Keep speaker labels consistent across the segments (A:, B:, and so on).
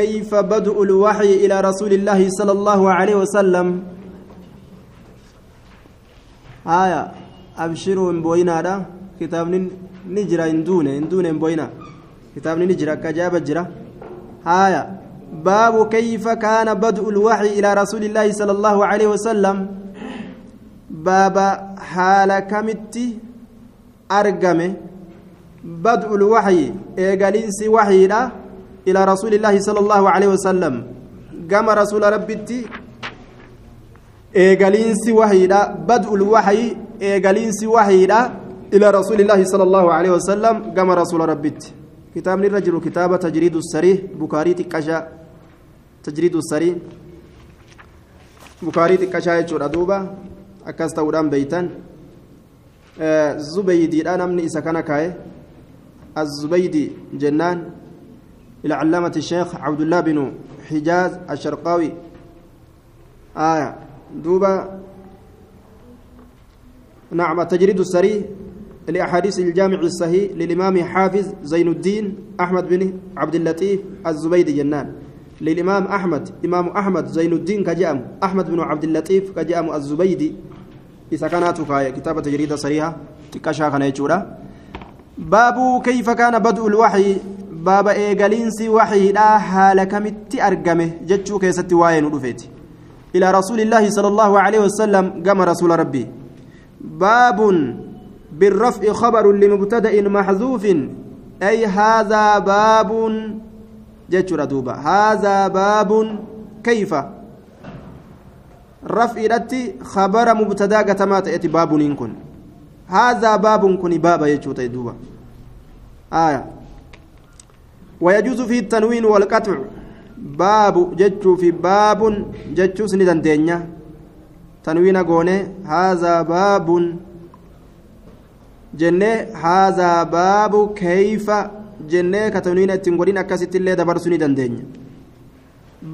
A: كيف بدء الوحي إلى رسول الله صلى الله عليه وسلم؟ آية أبشروا إن بوينا دا. كتاب نجرى إن دون إن دون إن بوينا. كتاب نجرى كجاب جرى آية باب كيف كان بدء الوحي إلى رسول الله صلى الله عليه وسلم؟ باب حال كمتي أرقمه. بدء الوحي إيقالينسي وحي دا. إلى رسول الله صلى الله عليه وسلم. قام رسول ربتي. إيقالينسي وحيدا. بدء الوحي إيقالينسي وحيدا. إلى رسول الله صلى الله عليه وسلم. قام رسول ربتي. كتاب الرجل كتاب تجريد السريح بكاري تكشا. تجريد السريح بكاري تكشا يجور أدوبة. أكاستا ودام بيتان. آه زبيدي. الآن أمني إسا كان كاي. الزبيدي جنان. إلى علامة الشيخ عبد الله بن حجاز الشرقاوي. آية. دوبا. نعم التجريد السريع لأحاديث الجامع الصحيح للإمام حافظ زين الدين أحمد بن عبد اللطيف الزبيدي جنان. للإمام أحمد إمام أحمد زين الدين كجأم أحمد بن عبد اللطيف كجأم الزبيدي. إذا كانت كتابة تجريد صريحة تكشا كان باب كيف كان بدء الوحي baaba eegaliinsi waxiidhaa haala kamitti argame jechuu keessatti waa'ee nu dhufeeti ilaa rasuulillaahi sala allahu aleyhi wasalam gama rasuula rabbii baabun بالرفع خبر لمبتدأ محذوف أي هذا باب جتشر دوبا هذا باب كيف رفع رتي خبر مبتدأ قتمات اتي باب كن هذا باب كن باب يجوت دوبا آية ويجوز فيه التنوين والقطع باب جتشو في باب جتشو سندن دينيا تنوين قوني هذا باب جنة هذا باب كيف جنة كتنوين التنقلين أكاسيت اللي دبر سندن دينيا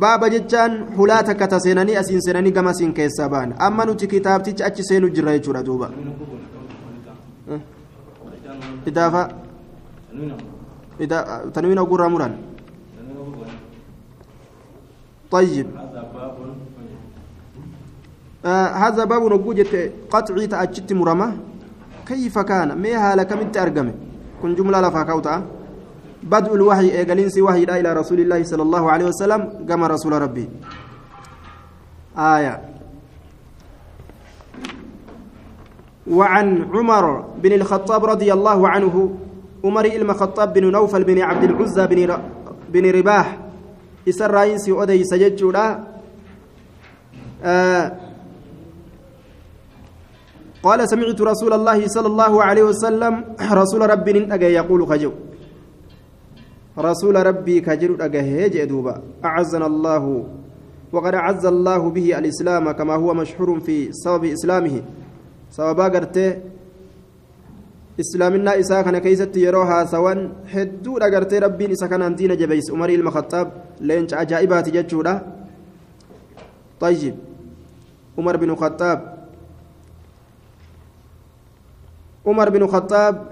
A: baaba jechaan hulaa takka ta seenanii asiin seenanii gama siin keessaa ba'an amma nuti kitaabticha achi seenu jirra jechuudha duuba idaafa تنوين أقول مران طيب. آه هذا باب نقول قطعي تأجت مرمى كيف كان؟ ما هالك من تأرقم كن جملة لفاكوتا بدء الوحي إيقالينسي وحي إلى رسول الله صلى الله عليه وسلم كما رسول ربي. آية. وعن عمر بن الخطاب رضي الله عنه عمر إلما خطاب بن نوفل بن عبد العزى بن ر... بن رباح. إسر راينسي أدي سجدشودا آه قال سمعت رسول الله صلى الله عليه وسلم رسول ربي ننتقى يقول خجو. رسول ربي كجر أجهج دوبا أعزنا الله وقد أعز الله به الإسلام كما هو مشهور في سبب إسلامه. سببا قرته kana keeysatti yeroo haasawan hedduudha gartee rabbiin isa kanaan diina jabeeyse umarii ilma khaxaab leenca ajaa'ibaati jechuudha طيب عمر بن الخطاب عمر بن الخطاب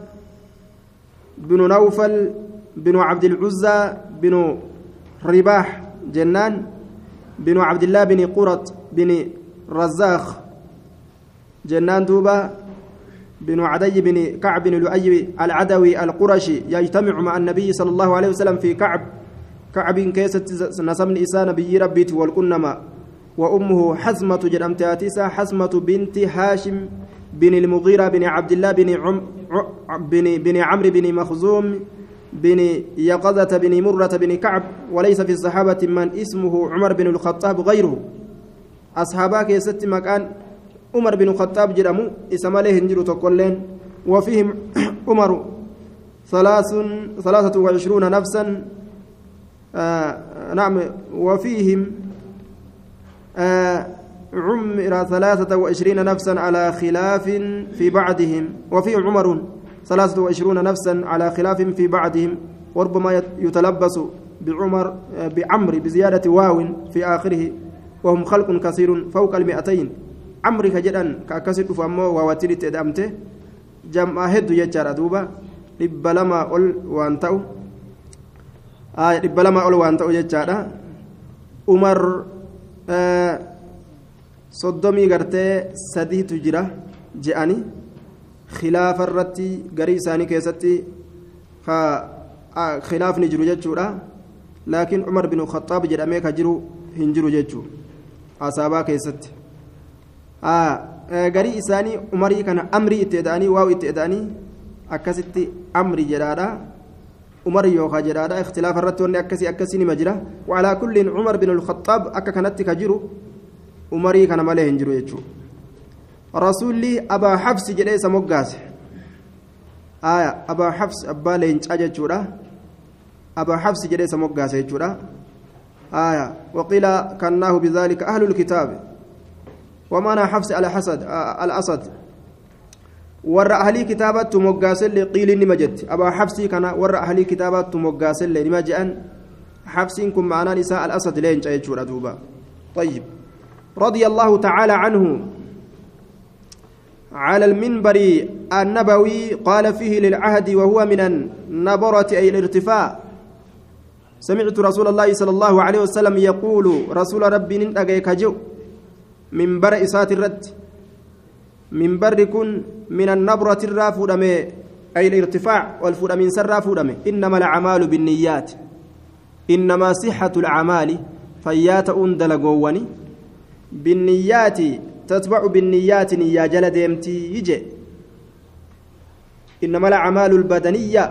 A: بن نوفل بن عبد العزى بن رباح جنان بن عبد الله بن قرط بن رزاخ جنان دوبا بن عدي بن كعب بن لؤي العدوي القرشي يجتمع مع النبي صلى الله عليه وسلم في كعب. كعب كيست نسمن إسان نبي ربيت والكنما. وأمه حزمة جرمتاتيسا حزمة بنت هاشم بن المغيرة بن عبد الله بن عم بن بن عمرو بن مخزوم بن يقظة بن مرة بن كعب. وليس في الصحابة من اسمه عمر بن الخطاب غيره. أصحابك يست مكان عمر بن الخطاب جرموا إسماله هنجروا تقولين وفيهم عمر ثلاث ثلاثة وعشرون نفسا آه نعم وفيهم آه عمر ثلاثة وعشرين نفسا على خلاف في بعدهم وفيهم عمر ثلاثة وعشرون نفسا على خلاف في بعدهم وربما يتلبس بعمر بعمر بزيادة واو في آخره وهم خلق كثير فوق المئتين عمري كجدان كاكسي دفا امو وواتيري تدامته جمع هدو يجار دوبا dhibba lama ol waan ta'u dhibba lama ol waan ta'u jechaadha umar soddomii gartee sadiitu jira je'ani khilaafa irratti garii isaanii keessatti khilaafni jiru jechuudha laakiin umar bin khaxaab jedhamee ka jiru hin jiru jechuu asaabaa keessatti garii isaanii umarii kana amrii itti eda'anii waaw itti eda'anii akkasitti amri jedhaadha umar yookaa jedhaadha ikhtilaafa irratti wanni akkasii akkasii nima jira waalaa kulliin umar bin alkhaxaab akka kanatti ka jiru umarii kana malee hin jiru jechuu rasuulli abaa xabsi jedhee isa moggaase aya abaa xabsi abbaa leencaa jechuudha abaa xabsi jedhee isa moggaase jechuudha aya waqiila kannaahu bidaalika ahlu lkitaabi ومعنى حفص على حسد الأسد ور أهلي كتابة مقاسل قيل نمجد أبا حفصي كان ور أهلي كتابة مقاسل نمجأن حفصكم معنا نساء الأسد لين جاي دوبا. طيب. رضي الله تعالى عنه. على المنبر النبوي قال فيه للعهد وهو من النبرة أي الارتفاع. سمعت رسول الله صلى الله عليه وسلم يقول رسول ربي ننتقيك جو. منبر إسات الرد منبر كن من النبرة الرافودة أي الارتفاع والفود من سر فودة إنما الأعمال بالنيات إنما صحة الأعمال فيات أندل قواني بالنيات تتبع بالنيات نيا جل ديمتي يجي إنما الأعمال البدنية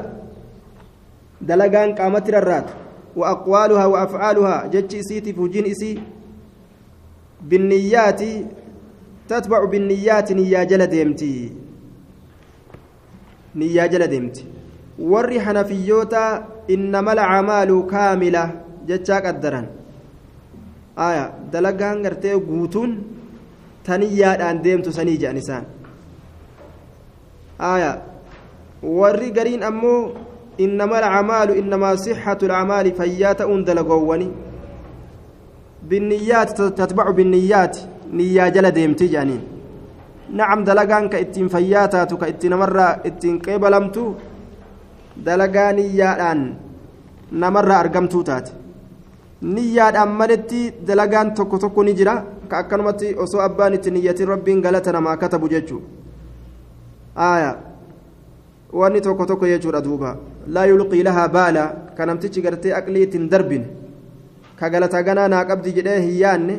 A: دلقان قامت الرات وأقوالها وأفعالها جتش إسيتي فوجين إسي بالنيات تتبع بالنيات نيا جل ديمتي نيا جل ديمتي warri hanafiyyoota innama alacamaalu kaamila jechaa qaddaran aya dalagaan gartee guutuun taniyyaadhaan deemtu sanii jedhan isaan aya warri gariin ammoo innama alcamaalu innamaa sixatu alcamaali fayyaa ta'uun dalagoowwani jedhaniin nacam dalagaan ka ittiin fayyaa taatu ka itti namarraa ittiin qeebalamtu dalagaa niyyaadhaan namarraa argamtuu taate niyyaadhaan maletti dalagaan tokko tokko ni jira ka akkanumatti osoo abbaan itti niyyatin rabbiin galata namaa katabu jechuu aya wanni tokko tokko jechuudha duuba laa yulqii lahaa baala ka namtichi gartee aqlii ittiin darbine ka galata ganaa naa qabdi jedhee hin yaanne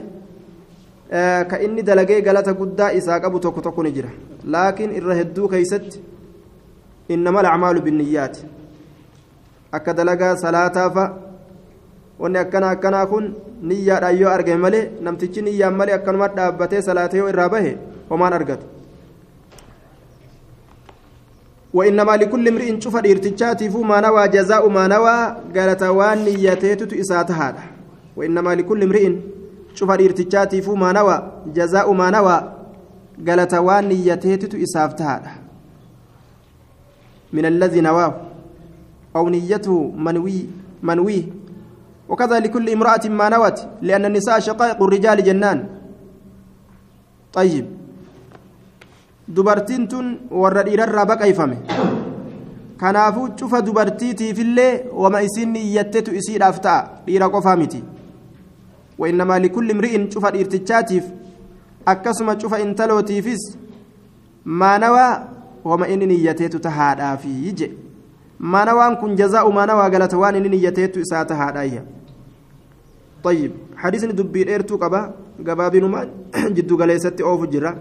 A: ka inni dalagee galata guddaa isaa qabu tokko tokko ni jira laakiin irra hedduu keeysatti innama alacmaalu binniyyaati akka dalagaa salaataafa wanni akkana akkanaa kun niyyaadhaan yoo argame malee namtichi niyyaan malee akkanuma dhaabbatee salaatee yoo irraa bahe homaan argatu وإنما لكل امرئ شوف الارتجاتي فو ما نوى جزاء ما نوى قالت وان نيتيتو إساتها وإنما لكل امرئ شوف الارتجاتي فو ما نوى جزاء ما نوى قالت وان نيتيتو إسافتها من الذي نواه أو نيته منوي منويه وكذا لكل امرأة ما نوت لأن النساء شقائق الرجال جنان طيب dubartiin tun warra dhiirarraa baqayfame kanaafuu cufa dubartiitiifillee wama isin iyyattetu isiidhaaf ta'a dhiira qofaa miti wainnamaa likulli imri'in cufa dhiirtichaatiif akkasuma cufa intalootiifis maanawaa wama inni niyyateetu tahaadhaafi je maanawaan kun jazaa'u maanawaa galata waan inni niyyateetu isaa tahaadhaayya طيب حديث دبي ديرتو قبا غبابينما جدو غليستي اوف جرا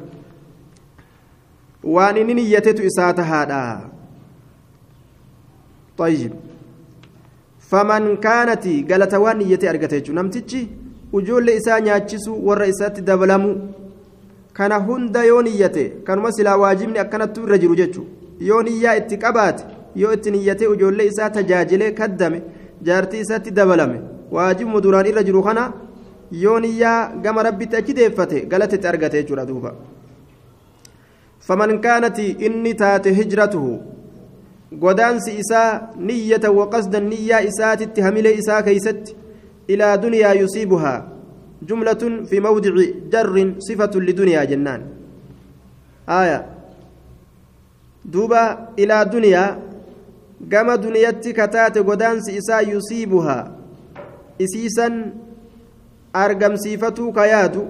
A: inni niyyatetu isaa tahaadha طيب فمن كانت waan niyyate argate jechuun namtichi ujoollee isaa nyaachisuu warra isaatti dabalamu kana hunda yoo niyyate kanuma silaa waajibni akkanattu irra jiru jechuun yoo niyyaa itti qabaate yoo itti niyyate ujoollee isaa tajaajilee kaddame jaartii isaatti dabalame waajibuma duraan irra jiru kana yoo niyyaa gama rabbitti achi deeffate galatetti argate jechuudha duuba. faman kaanati inni taate hijratuhu godaansi isaa niyyata waqasda niyyaa isaatitti hamilee isaa keeysatti إلى دنيا يصيبها جملة في موضع جر صفة لدنيا جنان آية دوبا إلى دنيا gama duniyatti kataate godaansi isaa yusiibuhaa isiisan argamsiifatuu ka yaadu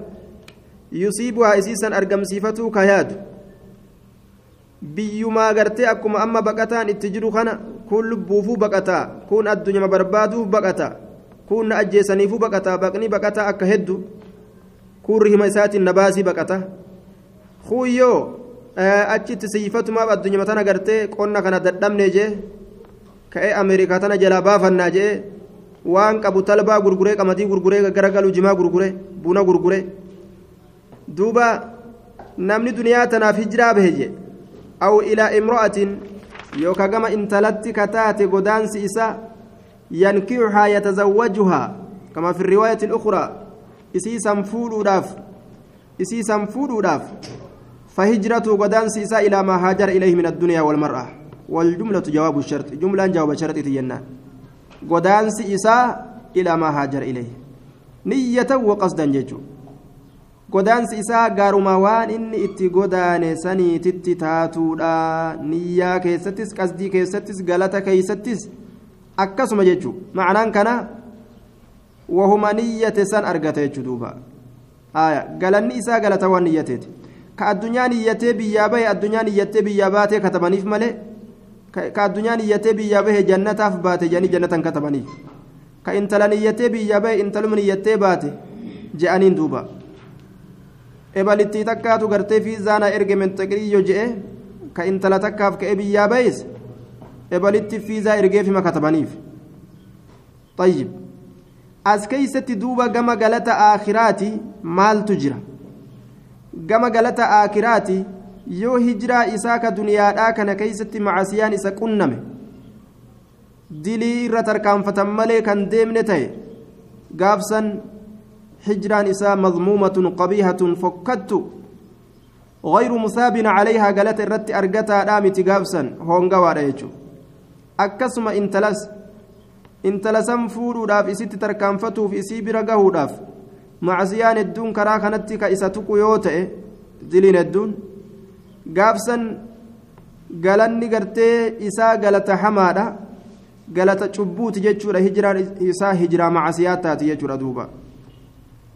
A: yusiibuhaa isiisan argamsiifatuu ka yaadu biyyumaa gartee akkuma amma baqataan itti jiru kana kun lubbuufuu baqataa kun addunyama barbaaduuf baqata kun na ajjeesaniifuu baqataa baqni baqataa akka heddu kun rihima isaatiin na baasii baqata. Kuyyoo achitti siifatumaaf addunyama tana gartee qonna kana dadhabne jee ka'ee ameerikaa tana jalaa baafannaa jee waan qabu talbaa gurguree qamadii gurguree garagalu jimaa gurguree buna gurguree duuba namni duniyaa tanaaf hijiraa bahe jee aw ilaa imro'atin yookaan gama intalatti kataate godaansi isaa kama fi riwaayatin ukraa isii san fuudhuudhaaf isii san fuudhuudhaaf فهجرته قدان سيسا إلى ما هاجر إليه من الدنيا والمرأة والجملة جواب الشرط جملة جواب الشرط تينا قدان سيسا إلى ما هاجر إليه نية وقصدا جيجو godaansi isaa gaaruma waan inni itti godaane saniititti taatuudha niyyaa keessattis qasdii keessattis galata keeysattis akkasuma jechuu macnaan kana wahuma niyyate san argata jechuu duuba galanni isaa galata waan niyyateeti ka addunyaa niyyatee biyyaa bahe addunyaa niyyattee biyyaa baatee katabaniif malee ka addunyaa niyyatee biyyaa bahe jannataaf baate jedhanii jannatan katabaniif ka intala niyyatee biyyaa bahe intaluma niyyattee baate je'aniin duuba ebalittii takkaatu gartee fiizaana erge mentaqiriyyo je'e ka intala takkaaf ka'e biyyaa bayis ebalitti fiizaa ergeefima katabaniif طيب as keeysatti duuba gama galata aakhiraati maaltu jira gama galata aakhiraati yoo hijiraa isaa ka duniyaadhaa kana keeysatti macasiyaan isa qunname dilii irra tarkaanfatan malee kan deemne ta'e gaafsan hijraan isaa madmuumatun qabiihatun fokkattu غير مثاب عليها قالت الرت أرجتها دامت قابسا akkasuma intalas. Intalasan fuudhuudhaaf isitti tarkaanfatuuf isii bira gahuudhaaf macsiyaan hedduun karaa kanatti ka isa tuqu yoo ta'e diliin hedduun gaafsan galanni gartee isaa galata hamaadha. Galata cubbuuti jechuudha hijiraan isaa hijiraa macasiyaa taati jechuudha duuba.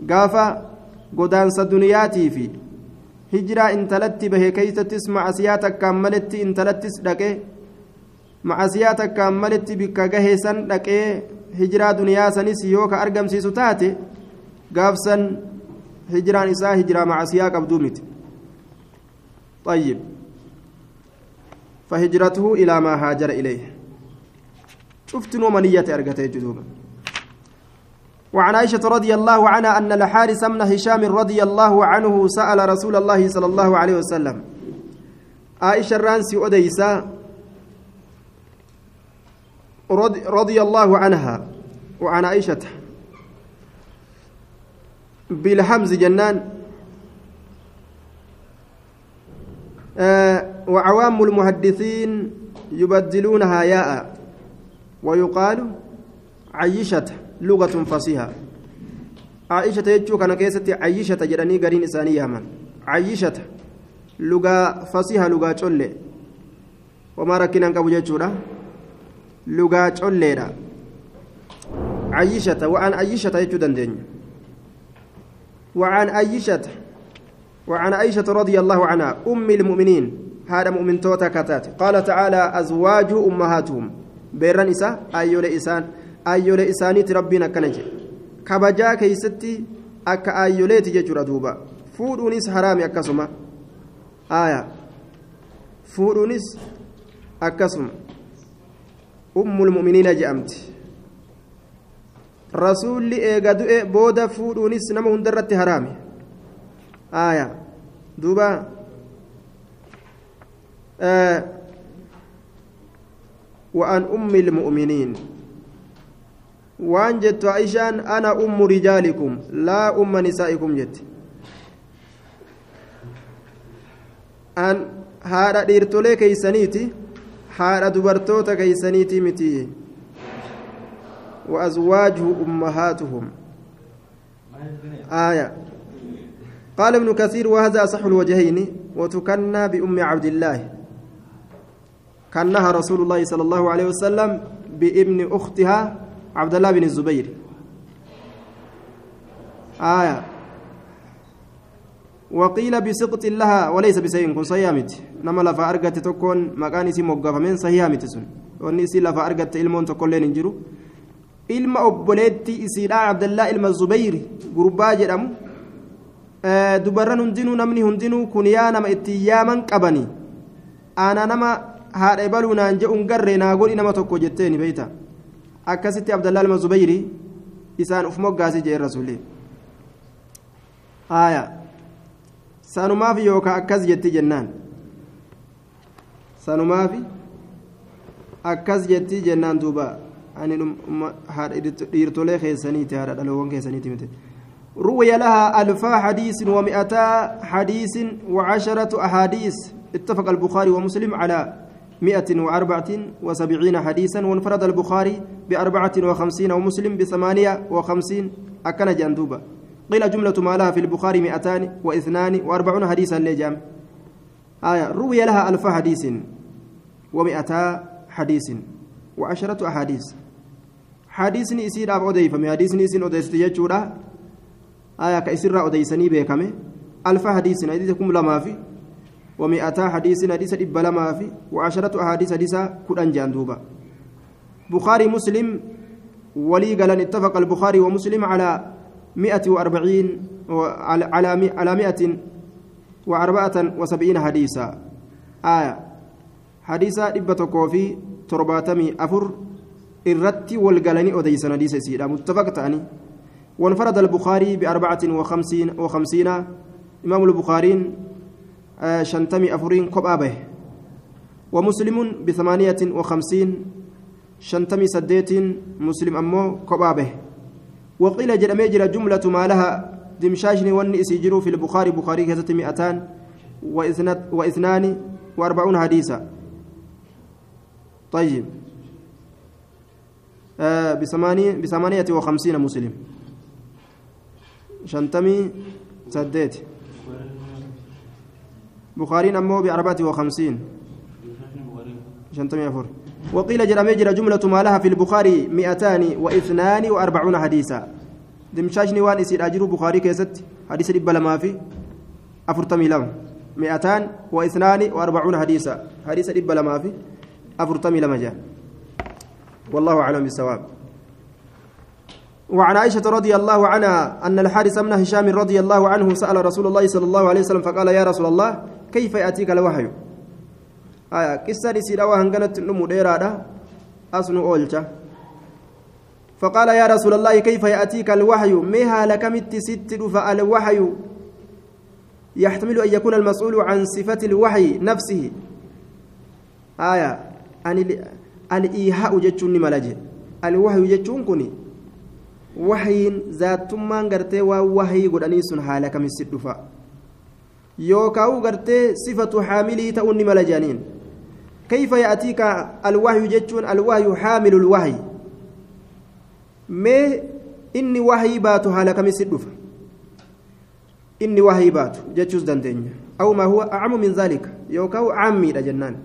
A: Gaafa godaansa duniyaatii fi hijiraa intalatti bahe keeysattis macasiyaa takkaan maletti intalattis dhaqe macasiyaa takkaan maletti bikka gahee san dhaqee hijiraa duniyaa sanis yoo ka argamsiisu taate gaafsan hijiraan isaa hijiraa macasiyaa qabduu miti. طيب فهجرته إلى ما هاجر إليه شفت نومانية أرقته جدوبا وعن عائشة رضي الله عنها أن الحارث بن هشام رضي الله عنه سأل رسول الله صلى الله عليه وسلم. عائشة الرانسي أديسا رضي, الله عنها وعن عائشة. بالحمز جنان. آه وعوام المحدثين يبدلونها ياء ويقال عيشة لغة فصيحة. عائشة يجو كان كيست عيشة جراني قرين إساني يامن عيشة لغة فصيحة لغة جولة وما ركنا نقبو جيشورا لغة جولة عيشة وعن عيشة يجو دندين وعن عيشة وعن عائشة رضي الله عنها أم المؤمنين هذا مؤمن توتا كتات قال تعالى أزواج أمهاتهم بيران إساء أيول إسان أيول إسانيت ربنا كنج كبجا كيستي أكا أيوليت ججر دوبا فودونيس حرامي أكسما آية فودونيس أكسما أم المؤمنين جأمت. رسول إيغا بودا فودونيس نما هندرت حرامي. آية. دوبا. آه. وأن أم المؤمنين. وأن جدت عائشان أنا أم رجالكم لا أم نسائكم جت. أن هذا ديرتولي كيسانيتي. هذا دبرتوتا كيسانيتي متي وأزواجه أمهاتهم آية قال ابن كثير وهذا أصح الوجهين وتكنى بأم عبد الله كان نهى رسول الله صلى الله عليه وسلم بابن أختها عبد الله بن الزبير آية وقيل بسقط لها وليس بسيء كن صيامت نما لفا أرقت تكون مكان اسم وقف من صيامت سن وني اسي لفا أرقت إلمون تكون لين انجرو abdallaa ilma zubayri gurbaa jedhamu dubarran hundinuu namni hundinuu kun yaa nama itti yaaman qabani ana nama haadha baluu naan jedhuun garree naa godhi nama tokko jetteeni beeyta akkasitti abdallaa ilma zubayri isaan uf moggaasi jee rasuulli aya sanumaaf yookaa akkas jetti jennaan. Sanumaaf akkas jetti jennaan duuba. Ani dhiirtolee keessaniiti haadha dhaloowwan keessaniiti miti. روي لها ألفا حديث ومئتا حديث وعشرة أحاديث اتفق البخاري ومسلم على مئة وأربعة وسبعين حديثا وانفرد البخاري بأربعة وخمسين ومسلم بثمانية وخمسين أكن جندوبا قيل جملة ما لها في البخاري مئتان واثنان وأربعون حديثا لجام آية روي لها ألف حديث ومئتا حديث وعشرة أحاديث. حديثني إسير أب أديفمي حديثني إسين أديست يجورا آية كإسر أديسني بيكمي. ألف حديث حديثكم لما في ومئتا حديث حديث إب لما في وعشرة أحاديث حديث كدن جاندوبا بخاري مسلم ولي قال اتفق البخاري ومسلم على مئة وأربعين على على مئة وأربعة وسبعين حديثا. آية. حديثا إبة كوفي ترباتمي أفر. irratti walgalanii odeysan hadiisa isiidha muttafaq ta'anii وانفرد البخاري بأربعة وخمسين وخمسين. إمام البخاري شنتمي أفرين كبابه ومسلم بثمانية وخمسين. شنتمي سديت مسلم أمو كبابه وقيل جرميجر جملة ما لها دمشاشني وني إسيجروا في البخاري بخاري كذا مئتان واثنان وأربعون حديثا. طيب. آه بثمانية بثمانية وخمسين مسلم. شنتمي سديت. بخاري أمو بأربعة وخمسين. شنتمي أفر. وقيل جرميجر جملة ما لها في البخاري مئتان واثنان وأربعون حديثا. دمشاشني وان إسير أجروا بخاري كيست. حديث رب ما في أفرتمي لهم. مئتان واثنان وأربعون حديثا. حديث رب ما في أفرتمي لما جاء. والله أعلم بالصواب. وعن عائشة رضي الله عنها أن الحارث بن هشام رضي الله عنه سأل رسول الله صلى الله عليه وسلم فقال يا رسول الله كيف يأتيك الوحي؟ قصة سيرا وهنغنت نمو ديرادا أسنو أولجا فقال يا رسول الله كيف يأتيك الوحي مها لكمت ست فالوحي يحتمل أن يكون المسؤول عن صفة الوحي نفسه آية أن الإيهاء جتشون ملجه الوحي جتشون كني وحيين ذاتمان غرتي ووحي قدني سن حالا كم السدفا يوكاو غرتي صفة حاملي تؤني ملجانين كيف يأتيك الوحي جتشون؟ الوحي حامل الوحي. ما إني وحي باتو حالا كم السدفا إني وحي باتو جتشوز دندين أو ما هو أعم من ذلك؟ يوكاو عامي جنان.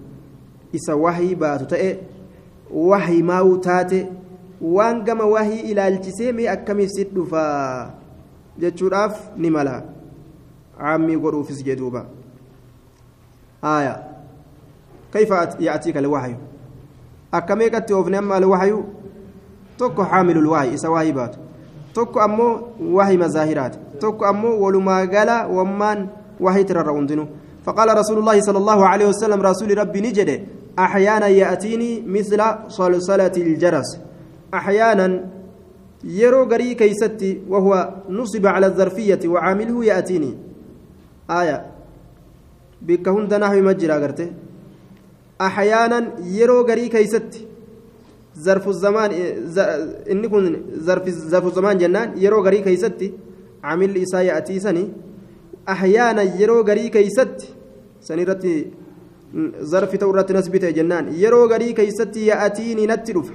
A: إسا وحي باتو تأي wahii maa'uu taate waan gama wahii ilaalchisee mee akkamiif si dhufaa jechuudhaaf ni mala caammii godhuufis jedhuuba alwahyu akka meeqatti oofne amma alwahyu tokko xaamilu lwahyi isa wahii baatu tokko ammoo wahii mazaahiraati tokko ammoo walumaa gala wammaan wahii tirarra hundinu فقال رسول الله صلى الله عليه وسلم رسول ربي نجده أحيانا يأتيني مثل صلصلة الجرس أحيانا يرو غري كيستي وهو نصب على الظرفية وعامله يأتيني آية بك هند نحو مجرى قرته أحيانا يرو غري كيستي ظرف الزمان إن كن ظرف ظرف الزمان جنان يرو غري كيستي عامل إساء يأتي سني أحيانا يرو غري كيستي سنيرتي zarfi ta'u irratti nasbite jennaan yeroo garii keeysatti ya'atiini natti dhufa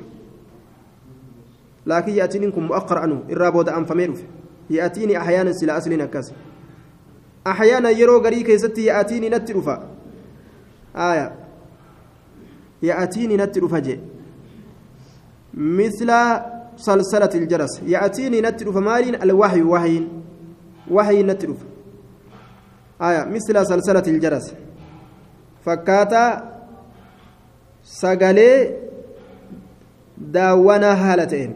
A: laakiin ya'atiiniin kun mu'aqqar anu irraa booda anfamee dhufe ya'atiini ahyaanan sila asliin akkas ahyaanan yeroo garii keeysatti ya'atiini natti dhufa aya يأتيني نتر فجأ مثل صلصلة الجرس. يأتيني نتر فمال الوحي وحي وحي نتر آية. مثل صلصلة الجرس. فكاتا سقالي داوانا هالتين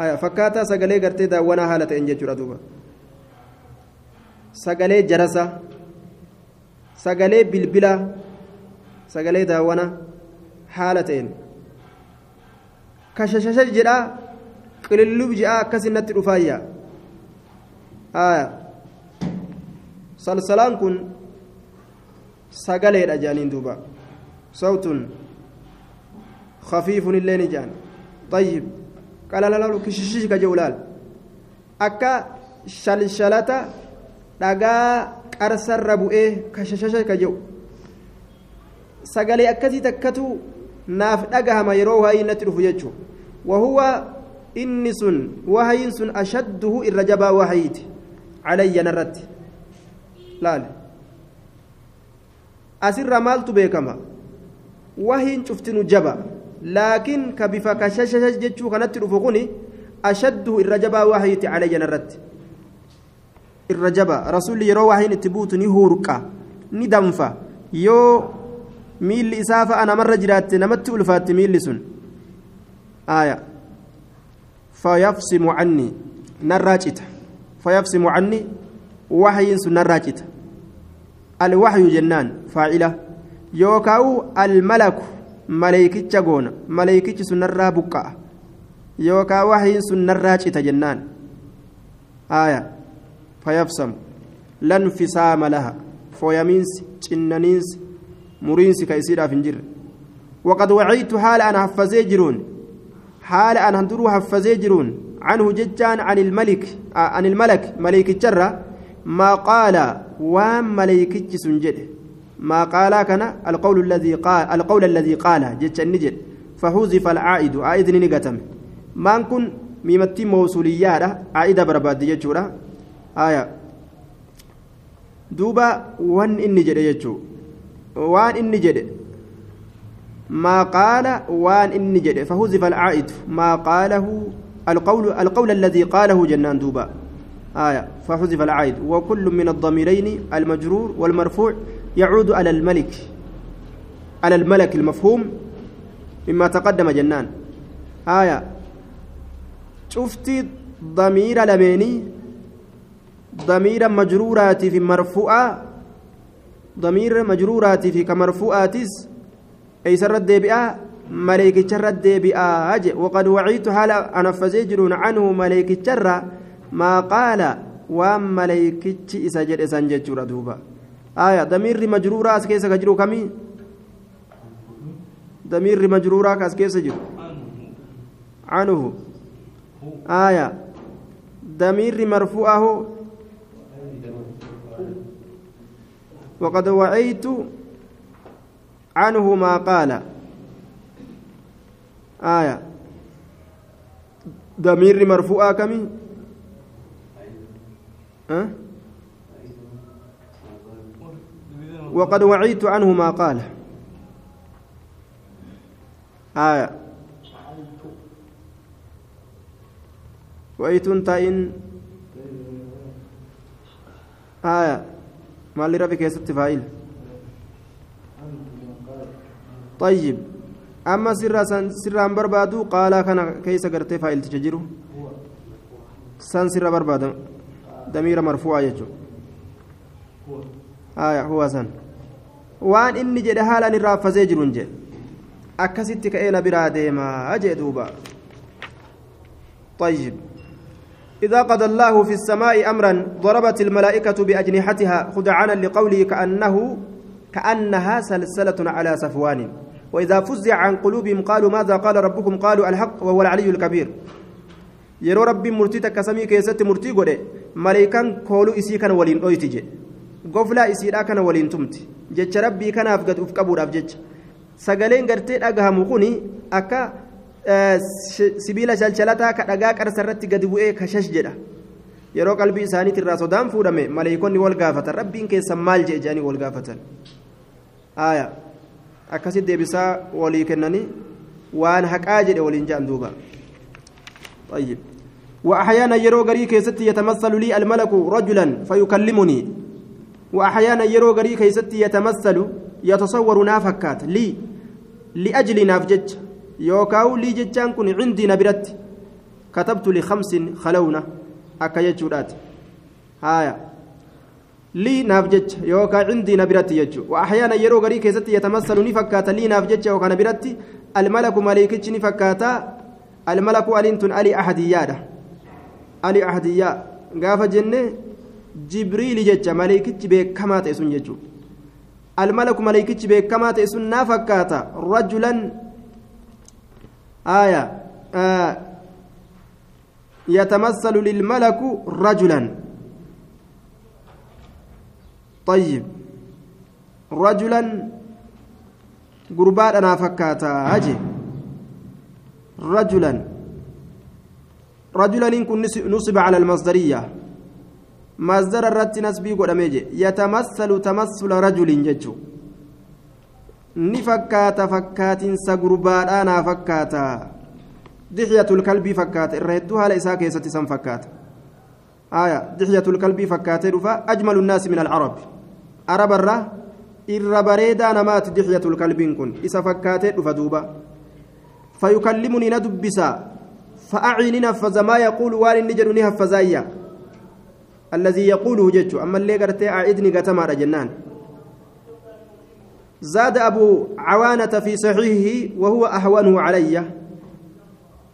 A: آية. فكاتا سقالي قرتي داوانا هالتين جيتشورا دوبا. sagalee jarasa sagalee bilbila sagalee daawwana haala ta'een kashashasha jedha qilillub jedha akkasin natti dhufaayya salsalaan kun sagaleedha jedhaniin duuba sawtun خفيف ni jedhan طيب قال لا لا كششش كجولال akka shalshalata dhagaa qarsarra bu'ee kashashasha ka jedhu sagalee akkasii takkatu naaf dhagahama yeroo wahayiin natti dhufu jechuun wahuwa inni sun wahayiin sun ashadduhu irra jabaa wahayiiti calayya narratti laale asirra maaltu beekama wahiin cuftinu jaba laakiin ka bifa kashashasha jechuu kanatti dhufu kuni ashadduhu irra jabaa wahayiiti calayya narratti irra jaba rasuulli yeroo waahiin itti buutu ni hurqa ni danfa yoo miilli isaa fa'a namarra jiraatte namatti ulfaatti miilli sun. Aaya. Fayafsimu anni narraa cita. Fayafsimu anni wahyiin sun narraa cita. Alwahyu jennaan faacila yookaa'u almalaku maleeykicha goona. Maleeykichi sun narraa buqqa'a. Yookaa wahyiin sun narraa cita jennaan. Aaya. Fayafsamu. Lanfisaama laha. Fooyamiinsi cinnaniinsi جنانينس مرينس كيسيرا فنجر وقد وعيت حال أنا حفزي جرون حال أنا هندرو حفزي جرون عنه ججان عن الملك عن الملك ملك الجرة ما قال وام ملك سنجد ما قال كان القول الذي قال القول الذي قال جج النجد فحذف العائد عائد نقتم ما نكون ميمتي موصوليات عائد برباد aya. Duuba wan inni jedhe jechuu. Waan inni jedhe. Maa qaala waan inni jedhe. Fahuzifa alcaa'idu maa qaalahu القول القول الذي قاله جنان دوبا آية فحذف العائد وكل من الضميرين المجرور والمرفوع يعود على الملك على الملك المفهوم مما تقدم جنان آية شفت ضمير لميني ضمير مجرورات في مرفوعة ضمير مجرورات في كمرفوعاتس أي سر الدبئة ملك شر الدبئة وقد وعيت حال أنا فزجرون عنه ملك شر ما قال وام ملك إسجد إسنجد دوبا آية ضمير مجرورات كيس كجرو كمي ضمير مجرورات كيس جرو عنه آية ضمير مرفوعه وقد وعيت عنه ما قال. آية. ضمير مرفوع كمي؟ أه؟ وقد وعيت عنه ما قال. آية. وعيت تائن آية. مال ربي كيست فايل طيب. أما سر سر بربادو قال كان كيس قرت فايل تججرو. سان سر برباد. ضمير مرفوع يجو. آية هو سان jedhe haalaan irraa affasee jiruun jedhe akkasitti ka'ee na biraa deemaa jee duuba طيب. إذا قضى الله في السماء أمرا ضربت الملائكة بأجنحتها خدعانا لقوله كأنه كأنها سلسلة على صفوان وإذا فزع عن قلوبهم قالوا ماذا قال ربكم قالوا الحق وهو العلي الكبير rabbiin murtii takka samii keessatti murtii godhe maleekaan kooluu isii kana waliin dhoyti jedhe goflaa isiidhaa kana waliin tumti jecha rabbii kanaaf gad uf qabuudhaaf jecha sagaleen gartee dhagahamu kuni akka sibiila shalchalataa ka dhagaa qarsa irratti gadi bu'ee kashash jedha yeroo qalbii isaaniitti irraa sodaan fuudhame maleeykonni wal gaafatan rabbiin keessan maal jedhe jedhanii wal gaafatan aayaa akkasi deebisaa walii kennanii waan haqaa jedhe waliin jedhan duuba طيب وأحيانا يرو غري كيستي يتمثل لي الملك رجلا فيكلمني وأحيانا يرو غري كيستي يتمثل يتصور نافكات لي لأجل نافجج يوكاو لي ججان كن عندي نبرت كتبت لخمس خلونة أكا يجورات هايا lii naaf jecha yookaan cindii na biratti jechuudha waxyaana yeroo garii keessatti yatamassalu ni fakkaata lii naaf jecha yookaan na biratti almalaku maleekichi ni fakkaata almalaku aliin tun alii ahadiyyaadha alii ahadiyyaa gaafa jenne jibriili jecha maleekichi beekamaa ta'e sun jechuudha almalaku maleekichi beekamaa ta'e sun naa fakkaata rajulan aaya yatamassalu lilmalaku rajulan طيب رجلا قربان أنا فكاتا. أجي. رجلا. رجلا إن كن نصب على المصدرية. مصدر الرت نسبي قداميجي يتمثل تمثل رجل ججو ni fakkaata fakkaatinsa gurbaadhaanaa fakkaata dixyatul kalbii fakkaata irra hedduu haala isaa keessatti san fakkaata aya dixyatul kalbii fakkaatee dhufa ajmalu nnaasi min alcarabi arabarra irra bareedaa namaati dixyatul kalbiin kun isa fakkaatee dhufa duuba fayukallimunii na dubbisa fa'acii ni naffaza maa yaquulu waan inni jedhu ni haffazaayya allazii yaquuluhu jechu ammallee gartee aacidni gatamaadha jennaan زاد أبو عوانة في صحيحه وهو أهونه علي.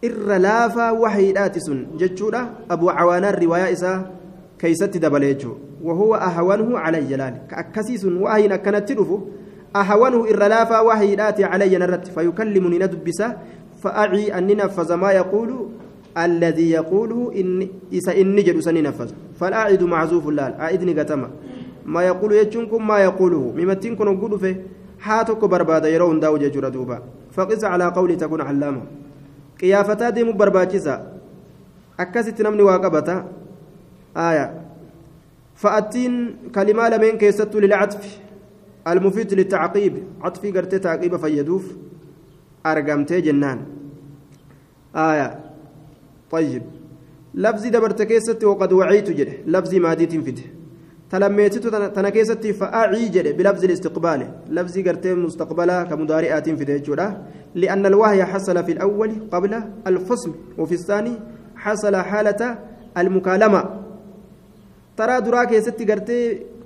A: إر لافا وحيدات سن جتشورة أبو عوانة الرواية إسا كيست دبليجو وهو أهونه علي جلال كأكسيس وهي كانت تلفه أهونه إر لافا وحيدات علي نرت. فيكلمني ندبسا فأعي أن ننفذ ما يقول. الذي يقوله إن إسا إن نجد سننفذ فالأعد معزوف اللال. أعدني قتما ما يقول يجنكم ما يقوله. ممتين كن حاتك برباد يرون داو ججر دوبا فقس على قولي تكون علامة قيافتا ديم برباجزا أكست نمني واقبتا آية فأتين كلمة لمن كيست للعطف المفيد للتعقيب عطفي قرتي تعقيب فيدوف أرقمتي جنان آية طيب لفظي دبرت كيست وقد وعيت جده لفظي مادي تنفده تلميتت تنا كيستي فأعي جده بلفظ الاستقبال. لفظي قرتي مستقبلا كمضارئات في ديجودا لأن الوهي حصل في الأول قبل الفصل وفي الثاني حصل حالة المكالمة. ترى درا كيستي قرتي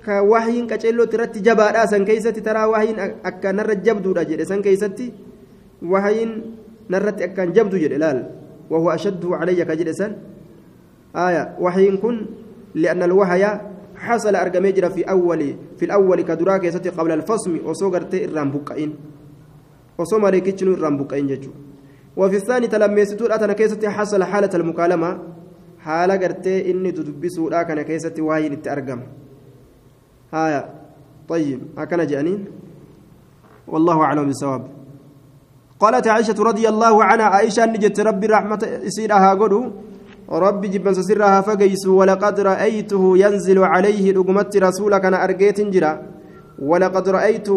A: كوحين كتشيلو ترتي جبا سن كيستي ترى وحين أكا نر جبدو جده سن كيستي وحين نرت أكان جبدو جده لال. وهو أشد علي كجده سن. آية. وحين كن لأن الوحي حصل أرقمي في أول في الأول كدراك يستي قبل الفصم وصغرت الرام بقين وصوم ريكيتشنو الرام بقين ججو. وفي الثاني تلميستو أتنا كيستي حصل حالة المكالمة. حالة قرتي إني تدبسو كان كيستي واين التأرقم هايا. طيب هكذا جانين؟ والله أعلم بالصواب. قالت عائشة رضي الله عنها عائشة نجت ربي رحمة يسيرها قدو. ربي جبن سرها فقيس ولقد رأيته ينزل عليه رقمت رسولك أنا أرقيت جرا ولقد رأيت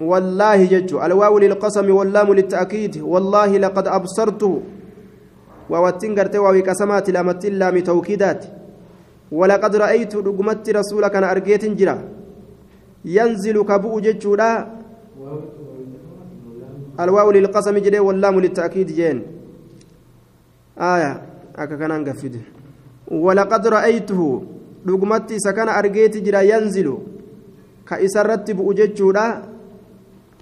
A: والله جج الواو للقسم واللام للتأكيد. والله لقد أبصرته ووتنقر توابي كسمات لامت اللام توكيدات. ولقد رأيت رقمت رسولك أنا أرقيت جرا ينزل كبؤ جج الواو للقسم جري واللام للتأكيد جين. آية. Akka kanaan gaffide walaqad ra'aytuhu dhugumatti isa kana argeeti jira yanzilu ka isarratti bu'u jechuudha.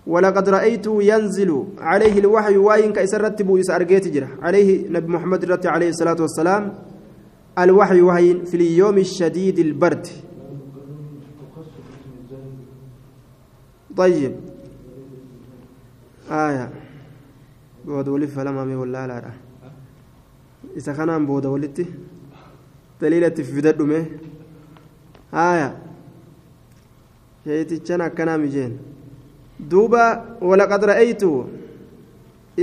A: ولقد رأيته ينزل عليه الوحي وين كإسرت بو أرجيت جرا عليه نبي محمد رت عليه الصلاة والسلام الوحي وهي في اليوم الشديد البرد طيب آية بودولي فلما مي ولا لا, لا. Isa kanaan booda walitti daliilatti fidadhume haaya sheetichan akkanaa mijeen duuba walaqad ra'aytu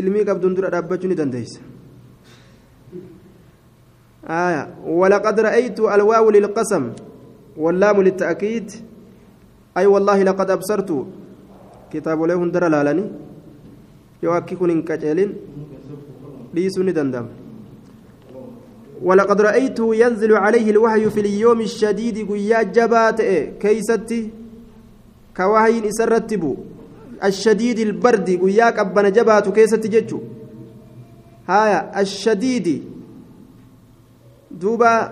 A: ilmii qabduun dura dhaabbachuu ni dandeeysa آية ولقد رأيت الواو للقسم واللام للتأكيد أي والله لقد أبصرت kitaabolee hundara laalanii yoo akki kun hin qaceelin dhiisuu ni danda'ama ولقد رأيته ينزل عليه الوحي في اليوم الشديد قيا جبات كيستي؟ كواهين إسرتبو. الشديد البرد قيا قبنا جبات كيستي جتشو هايا الشديد. دوبا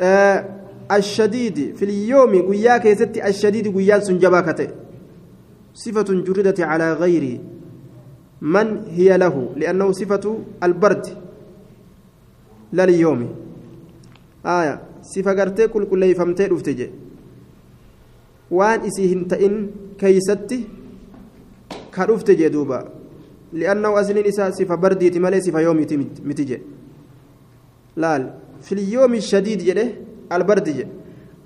A: آه الشديد في اليوم قيا كيستي؟ الشديد قيا سنجبا كتئ صفة جردت على غير من هي له؟ لأنه صفة البرد لا اليوم آية. صفة قرتي كل كل يفهمتي رفتجي وان إسيهن تئن كيستي كرفتجي دوبا. لأنه أسنين إسا صفة بردي تمالي صفة يومي متجي. في اليوم الشديد جده البرد جي.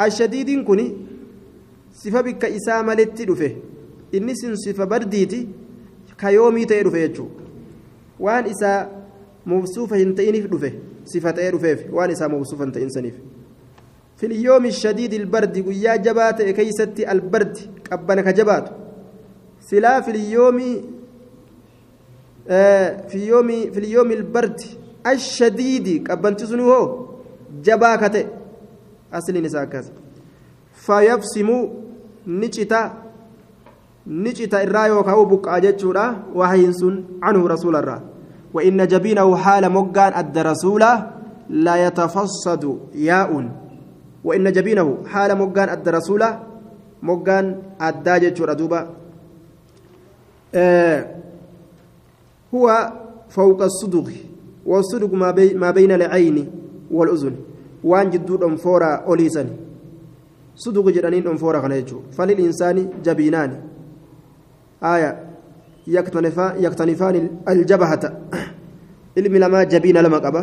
A: الشديد كني صفة بك إسا مالتي رفه inni sin sifa ka yoomii ta'ee dhufe jechuudha waan isaa mubsuufa hin ta'iniif dhufe sifa ta'ee dhufeef waan isaa mubsuufa hin ta'in saniif filiyoomi shadiidi albardi guyyaa jabaa ta'e keeysatti albardi qabbana ka jabaatu silaa filiyoomi filiyoomi albardi ashadiidi qabbanti suni hoo jabaa ka ta'e asliin isaa akkas fayabsimuu ni cita irraa yookaan buqqaa jechuudha wahayin sun canhu rasuularraa وإن جبينه حال مقان أدى رسولا لا يتفصد ياء. وإن جبينه حال مقان أدى رسولا مقان أدى جتشور دوبا. آه هو فوق الصدغ. والصدغ ما, بي ما بين العين والأذن. وان جدود أنفورا أوليسان صدغ جرانين أنفورا خنيجو فللإنسان جبينان. آية يكتنفان الجبهة ilmi lamaa jabiina lama qaba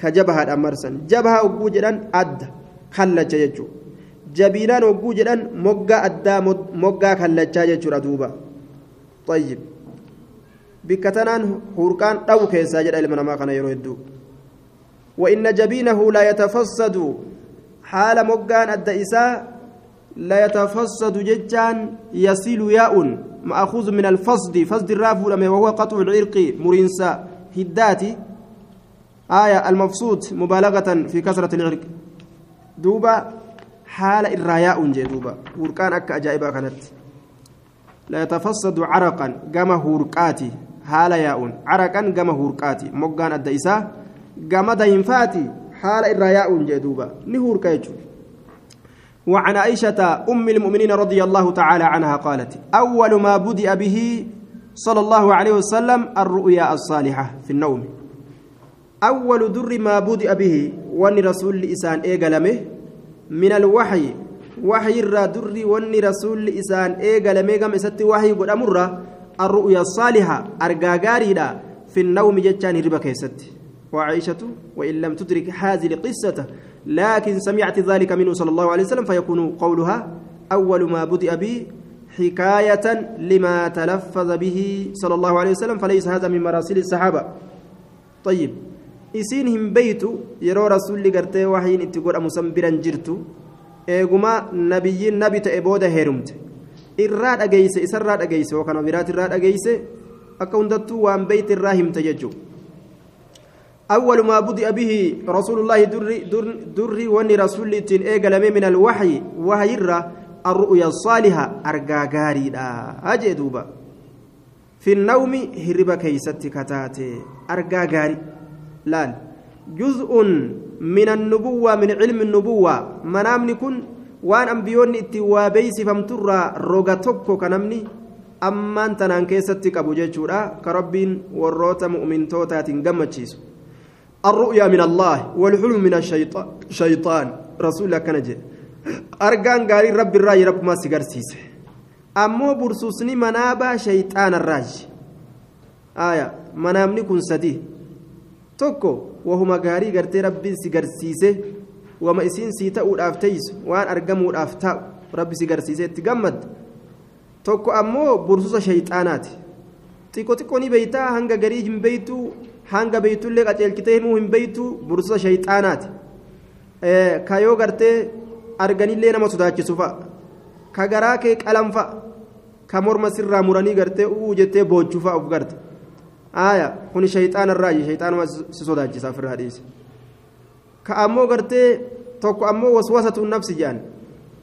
A: ka jabahaadhaan marsan jabaha ogguu jedhan adda kallacha jechuudha jabiinaan ogguu jedhan moggaa addaa moggaa kallachaa jechuudha duuba طيب bikka tanaan hurqaan dhawu keessaa jedha ilma namaa kana yeroo hedduu وإن جبينه لا يتفسد حال مقان أدى إساء لا يتفسد ججان يصل ياء مأخوذ من الفصد. فصد الراف وهو قطع العرق مرنسا هداتي. آية المفسود مبالغة في كثرة العرق. دوبا حال الراياء دوبا. وركان أكا أجائبا كانت. لا يتفسد عرقا كما هورقاتي. حال ياء. عرقا كما هورقاتي. مقان الدئسا كما دينفاتي حال الراياء دوبا. نهور كيجو وعن عائشة أم المؤمنين رضي الله تعالى عنها قالت أول ما بدأ به صلى الله عليه وسلم الرؤيا الصالحة في النوم. أول در ما بدأ به ون رسول إسان إيقلمه من الوحي. وحي الرا در ون رسول إسان إيقلمه قم إسات وحي قد أمر الرؤيا الصالحة أرقاقاري في النوم جتان ربا كيست وعائشة وإن لم تدرك هذه القصة لكن سمعت ذلك منه صلى الله عليه وسلم فيكون قولها أول ما بدأ به حكاية لما تلفظ به صلى الله عليه وسلم فليس هذا من مراسيل الصحابة طيب gartee wahiin itti godhamu san biran jirtu eeguma nabiyyiin nabi ta'e booda heerumte irraa dhageeyse isarraa dhageeyse yookaan biraati irraa dhageeyse akka hundattuu waan beeyte irraa himte jechuudha أول ما بدأ به رسول الله دري دري وني رسول إيجال من الوحي وهي الرؤيا الصالحة أرجاجاري لا أجدوبا في النوم هرب كيست كتاتي. أرجاجاري لا جزء من النبوة من علم النبوة. منامني كن. وان أنبيوني اتوابيس فمترى روغتوكو كنمني أما أنت نانكيستك أبو جيشورا. كربين وروتا مؤمن توتات جمتشيسو الرؤيا من الله والحلم من الشيطان شيطان. رسول الله كان جي أرجان قال رب الرأي رب ما سيجرسيس أمو برسوسني منابا شيطان الراج آية منامني كن سدي توكو وهما غاري غرتي ربي سيجرسيسه وما إسين سيتا ودافتيس وان أرجمو ودافتا ربي سيجرسيسه تجمد توكو أمو برسوس شيطانات. تيكو تيكو ني بيتا هنگا غري جم بيتو. Hanga beeytullee qaceelchitee himuu hin beeytu bursa shayxaanaati kayoo gartee arganillee nama sodaachisu fa'a ka garaa kee qalanfa ka morma sirraa muranii gartee uu jettee boochuufaa of garte aaya kun shayxaana irraayi shayxaanuma si sodaachisa ofirraa dhiise ka ammoo gartee tokko ammoo waswasatu nafsi jedhan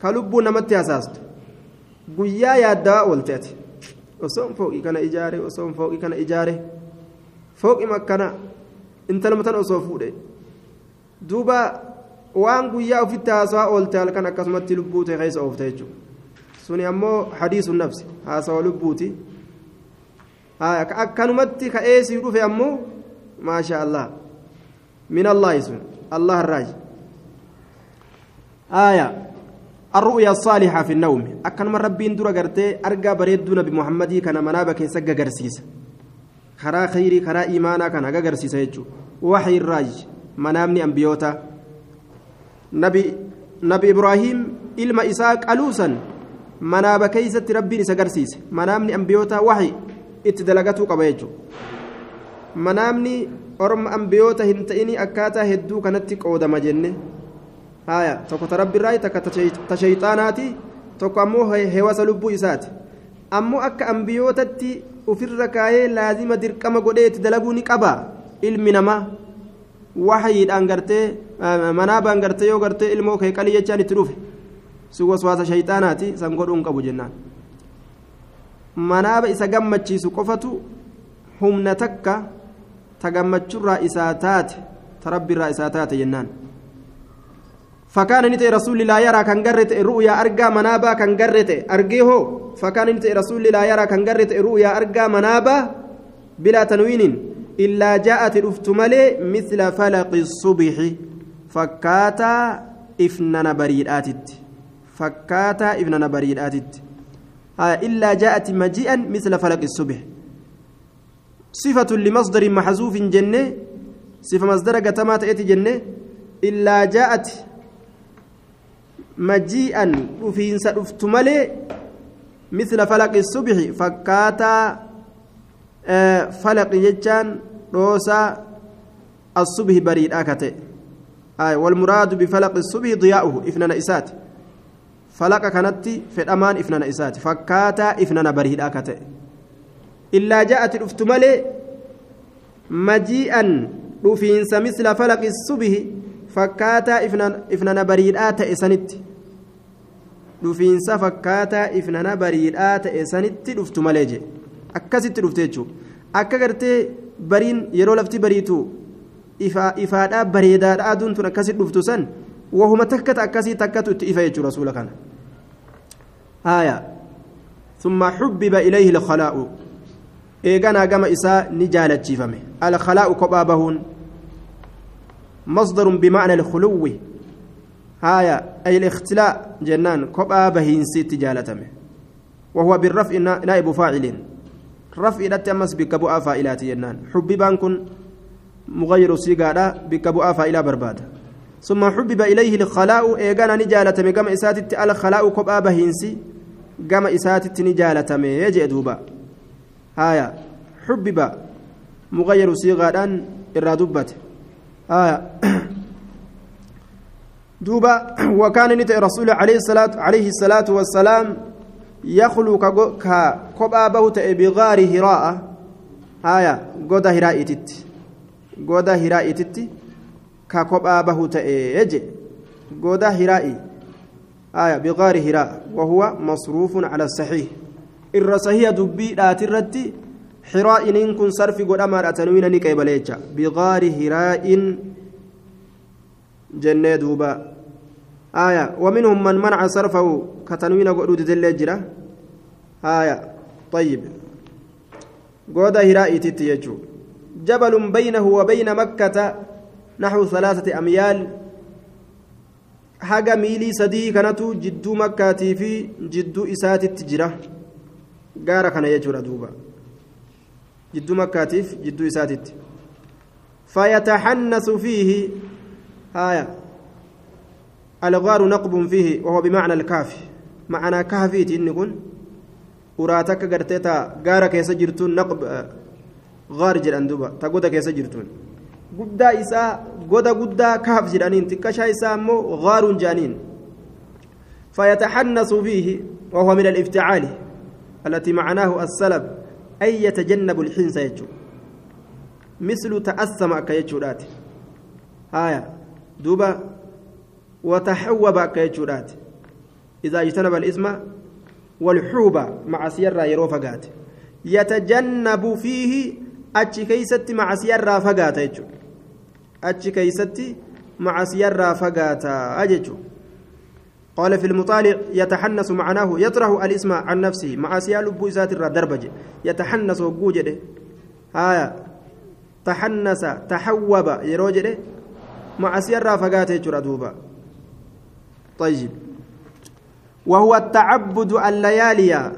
A: ka lubbuu namatti hasaastu guyyaa yaaddaa oolte ati osoon fooqii kana ijaare osoon fooqii kana ijaare fooqi makkana intalma tan osoo fuudhe duuba waan guyyaa ofitti haasawaa oolte halkan akkasumatti lubbuu ta'e keessa oofte jechuudha suni ammoo hadiisu nafsi haasawa lubbuuti akkanumatti ka'ee sii dhufe ammoo maasha allah min allaahi sun allah irraaji آية الرؤيا الصالحة في النوم أكن من ربين درا قرتي أرجع بريد نبي محمد كان منابك يسجى قرسيس خرا خيري خرا إيمانا كان أجا قرسيس يجو وحي الراج منامني أنبيوتا نبي نبي إبراهيم إلما إساق ألوسا منابك يست ربي نسجرسيس منامني أنبيوتا وحي اتدلقتو قبيجو منامني أرم أنبيوتا هنتئني أكاتا هدو كانت قودما جنة haya tokko ta rabbi irraa takka ta shayxaanaati tokko ammoo hewasa lubbuu isaati. Ammoo akka ambiyootatti ofirra kaayee laazima dirqama godheeti dalaguu ni qaba. Ilmi namaa waxayiidhaan gartee manaabaan gartee yoo gartee ilmoo kee qalii jechaan itti dhufe. Si waswaasa shayxaanaati san godhuun qabu jennaan. Manaaba isa gammachiisu qofatu humna takka ta gammachurraa isaa taate ta rabbiirraa isaa taate jennaan فكان نتي رسول لا يرى كان قرت رؤيا أرجى منابا كان قرت أرجيه فكان نتي رسول لا يرى كان قرت رؤيا أرجى منابا بلا تنوين إلا جاءت الأفتمالي مثل فلق الصبح فكاتا إفنان بريداتت فكاتا إفنان بريداتت إلا جاءت مجيئا مثل فلق الصبح صفة لمصدر محذوف جنة صفة مصدر قتمات إتي جنة إلا جاءت majii'an dhufiinsa dhuftu malee misla falaqi subhi fakkaataa falaqi jechaan dhoosaa asubhi bariidhaa ta'e والمراد بفلق الصبح ضياؤه إفنان إسات فلق كانت فدمان إفنان إسات فكاتا إفنان بريد أكت إلا جاءت الأفتمالي مجيئا رفينس مثل فلق الصبح ifnana bariidhaa ta'e sanitti dhufiinsa fakkaataa ifnana bariidhaa ta'e sanitti dhuftu malee je akkasitti dhufte jechuudha akka gartee bariin yeroo lafti bariitu ifaadhaa bareedaadha aduun tun akkasitti dhuftu san wahuma takkata akkasii takkatu itti ifa jechuudha rasuula kana haaya ثم حبب إليه الخلاء إيغانا قام إساء نجالة جيفمه الخلاء كبابهون مصدر بمعنى الخلو هايا أي الاختلاء جنان كبا بهينسي تجالتمه وهو بالرفع نائب فاعل رفع لتمس بكبؤ فاعلات جنان. حببان كن مغير سيغادا بكبؤ فاعلا برباد. ثم حبب إليه الخلاء إيغانا نجالتمه كما إساتت الخلاء كبا بهينسي كما إساتت نجالتمه يجي دوبا هايا حبب مغير سيغادا إرادبته آية دوبا وكان نت رسول عليه الصلاة عليه الصلاة والسلام يخلو كقبا بوت بغار هراء آية غدا هراء تت غدا هراء تت كقبا بوت يجي غدا هراء. آية بغار هراء. وهو مصروف على الصحيح. الرصحية دبي لا ترتي حراء إن كن صرف قد أمر أتنوين نكيبليتشا بغار هراء جنة دوبا آية ومنهم من منع صرفه كتنوين قد دلجرة آية طيب قد هراء تتيجو جبل بينه وبين مكة نحو ثلاثة أميال haga miilii sadii kanatu jidduu makkaatii fi jidduu isaatitti jira. Gaara kana jechuudha duuba. جدو مكاتيف جدو إساتت فيتحنث فيه آية. الغار نقب فيه وهو بمعنى الكافي معنى كافيت إن كن. وراتك قرتيتا غارك يسجرتون نقب غار جران دوبا. تقودا كيسجرتون guddaa isaa goda guddaa kaaf jedhaniin xiqqashaa isaa immoo gaaruun jaaniin fayataxannasu fiihi وهو من الافتعال التي معناه السلب أي يتجنب الحنس يجو. مثل تأسم كيجورات آية. دوبا وتحوب كيجورات إذا اجتنب الإثم والحوب مع سيرة يروفقات يتجنب فيه أتش كيست مع سيرة فقات أتش كيست مع سيرة فقات أججو. قال في المطالع يتحنس معناه يطرح الاسم عن نفسه مع سيال إسات دربج. يتحنس وجوجده آية. تحنس تحوب يروجده. مع سيال فقاته جردوبا طيب. وهو التعبد الليالي.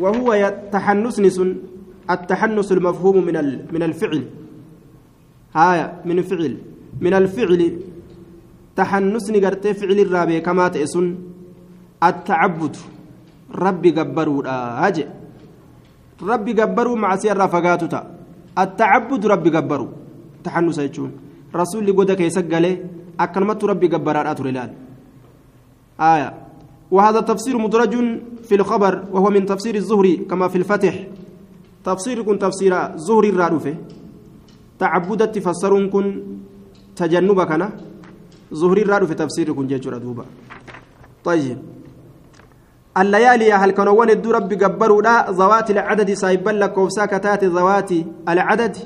A: وهو تحنس التحنس المفهوم من من الفعل. آية من فعل. من الفعل. تحنسني قرتي فعل الرابع كما تأسن. التعبد. ربي قبروا أجي ربي قبروا مع سيارة فقاتتا التعبد ربي قبروا. تحنس يجون. رسول قد كيسك قاله أكلمت ربي قبران أترلال آية. وهذا تفسير مدرج في الخبر وهو من تفسير الزهري كما في الفتح. تفسير كن تفسير زهري الرادوفه تعبدت تفسرون كن تجنبك أنا زهري الراد في تفسير كن جيتشورا دوبا طيب. الليالي هل كانوا ون الدو ربي قبروا لا ذوات العدد صاحبا لك وفساكتات ذوات العدد.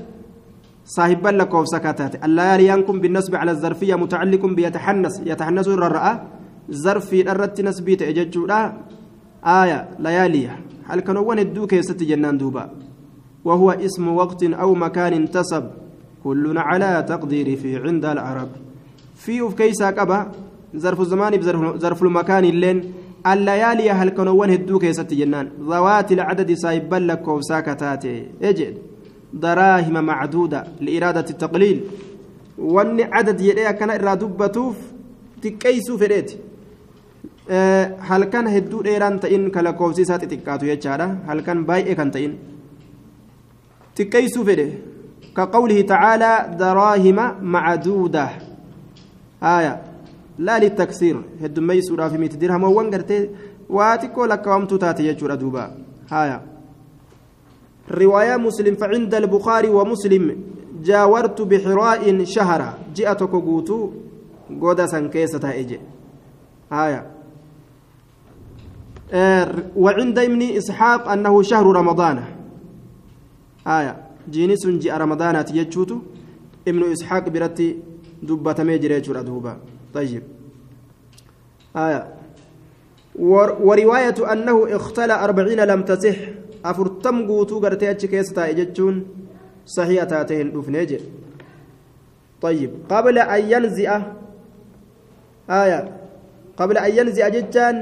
A: صاحبا لك وفساكتات الليالي ينكم بالنسبة على الظرفية متعلق بيتحنس. يتحنس الرأى ظرفي الرت نسبيت اججودا آية ليالي هل كانوا ون الدو كيست جنان دوبا؟ وهو اسم وقت أو مكان انتسب. كلنا على تقدير في عند العرب. في كيسا قبا ظرف الزمان ظرف المكان اللين. الليالي هل كانوا هدو كيست جنان؟ ذوات العدد سايبا لك وساكتاتي إجد. دراهم معدودة لإرادة التقليل. وأن عدد يدي كان إرادبتوف تكيسو فريت هل كان هدو ديران تئن كلا كوفسي ساتي تكاتو يجارة؟ هل كان بايئ كان تئن؟ تكيسو فريت كقوله تعالى دراهم معدودة. آية. لا للتكسير. هدمي سورة في ميت درهم وانقرتي. واتكو لك وامتو تاتي يجور دوبا. آية. رواية مسلم فعند البخاري ومسلم جاورت بحراء شهرا. جئتك قوتو قودا سنكيسة إجي آية. وعند ابن إسحاق أنه شهر رمضان. آية. جيني جاء رمضان تيجوتو ابن إسحاق برتي jira jechuudha duuba طيب. آية. ورواية أنه اختلى أربعين لم تصح. أفرتم قوتو قرتي أتش كيستا إجتشون صحيحة تاتين رفنيج طيب قبل أن ينزئ آية قبل أن ينزئ جتان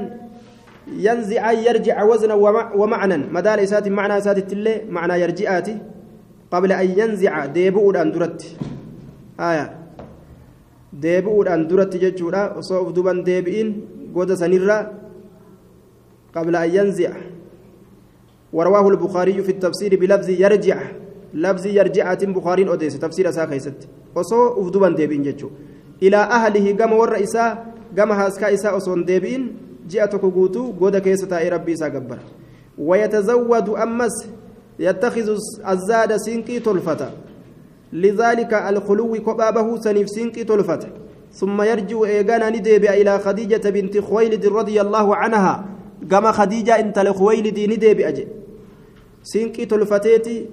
A: ينزئ أن يرجع وزنا ومعنى مدار إسات معنى إسات التلي معنى يرجئاتي قبل أن ينزع ديبؤ الأندرت آية deebi'uudhaan duratti. Jechuudha. Osoo uf duban deebi'in goda sanirra قبل أن ينزع ورواه البخاري في التفسير بلفظ يرجع لفظ يرجع بخاري أوديس تفسير أسا خيست وصو أفدوبان ديبين جتشو. إلى أهله قام والرئيسا قام هاسكا إسا أصون ديبين جاءتك قوتو قود كيسة ربي إسا قبر. ويتزود أمس يتخذ الزاد سينكي تلفتا. لذلك الخلو كبابه سنيف سينكي تلفت ثم يرجع إيغانا ندب إلى خديجة بنت خويلد رضي الله عنها. كما خديجة انت لخويلد ندب أجي. سينكي تلفتيتي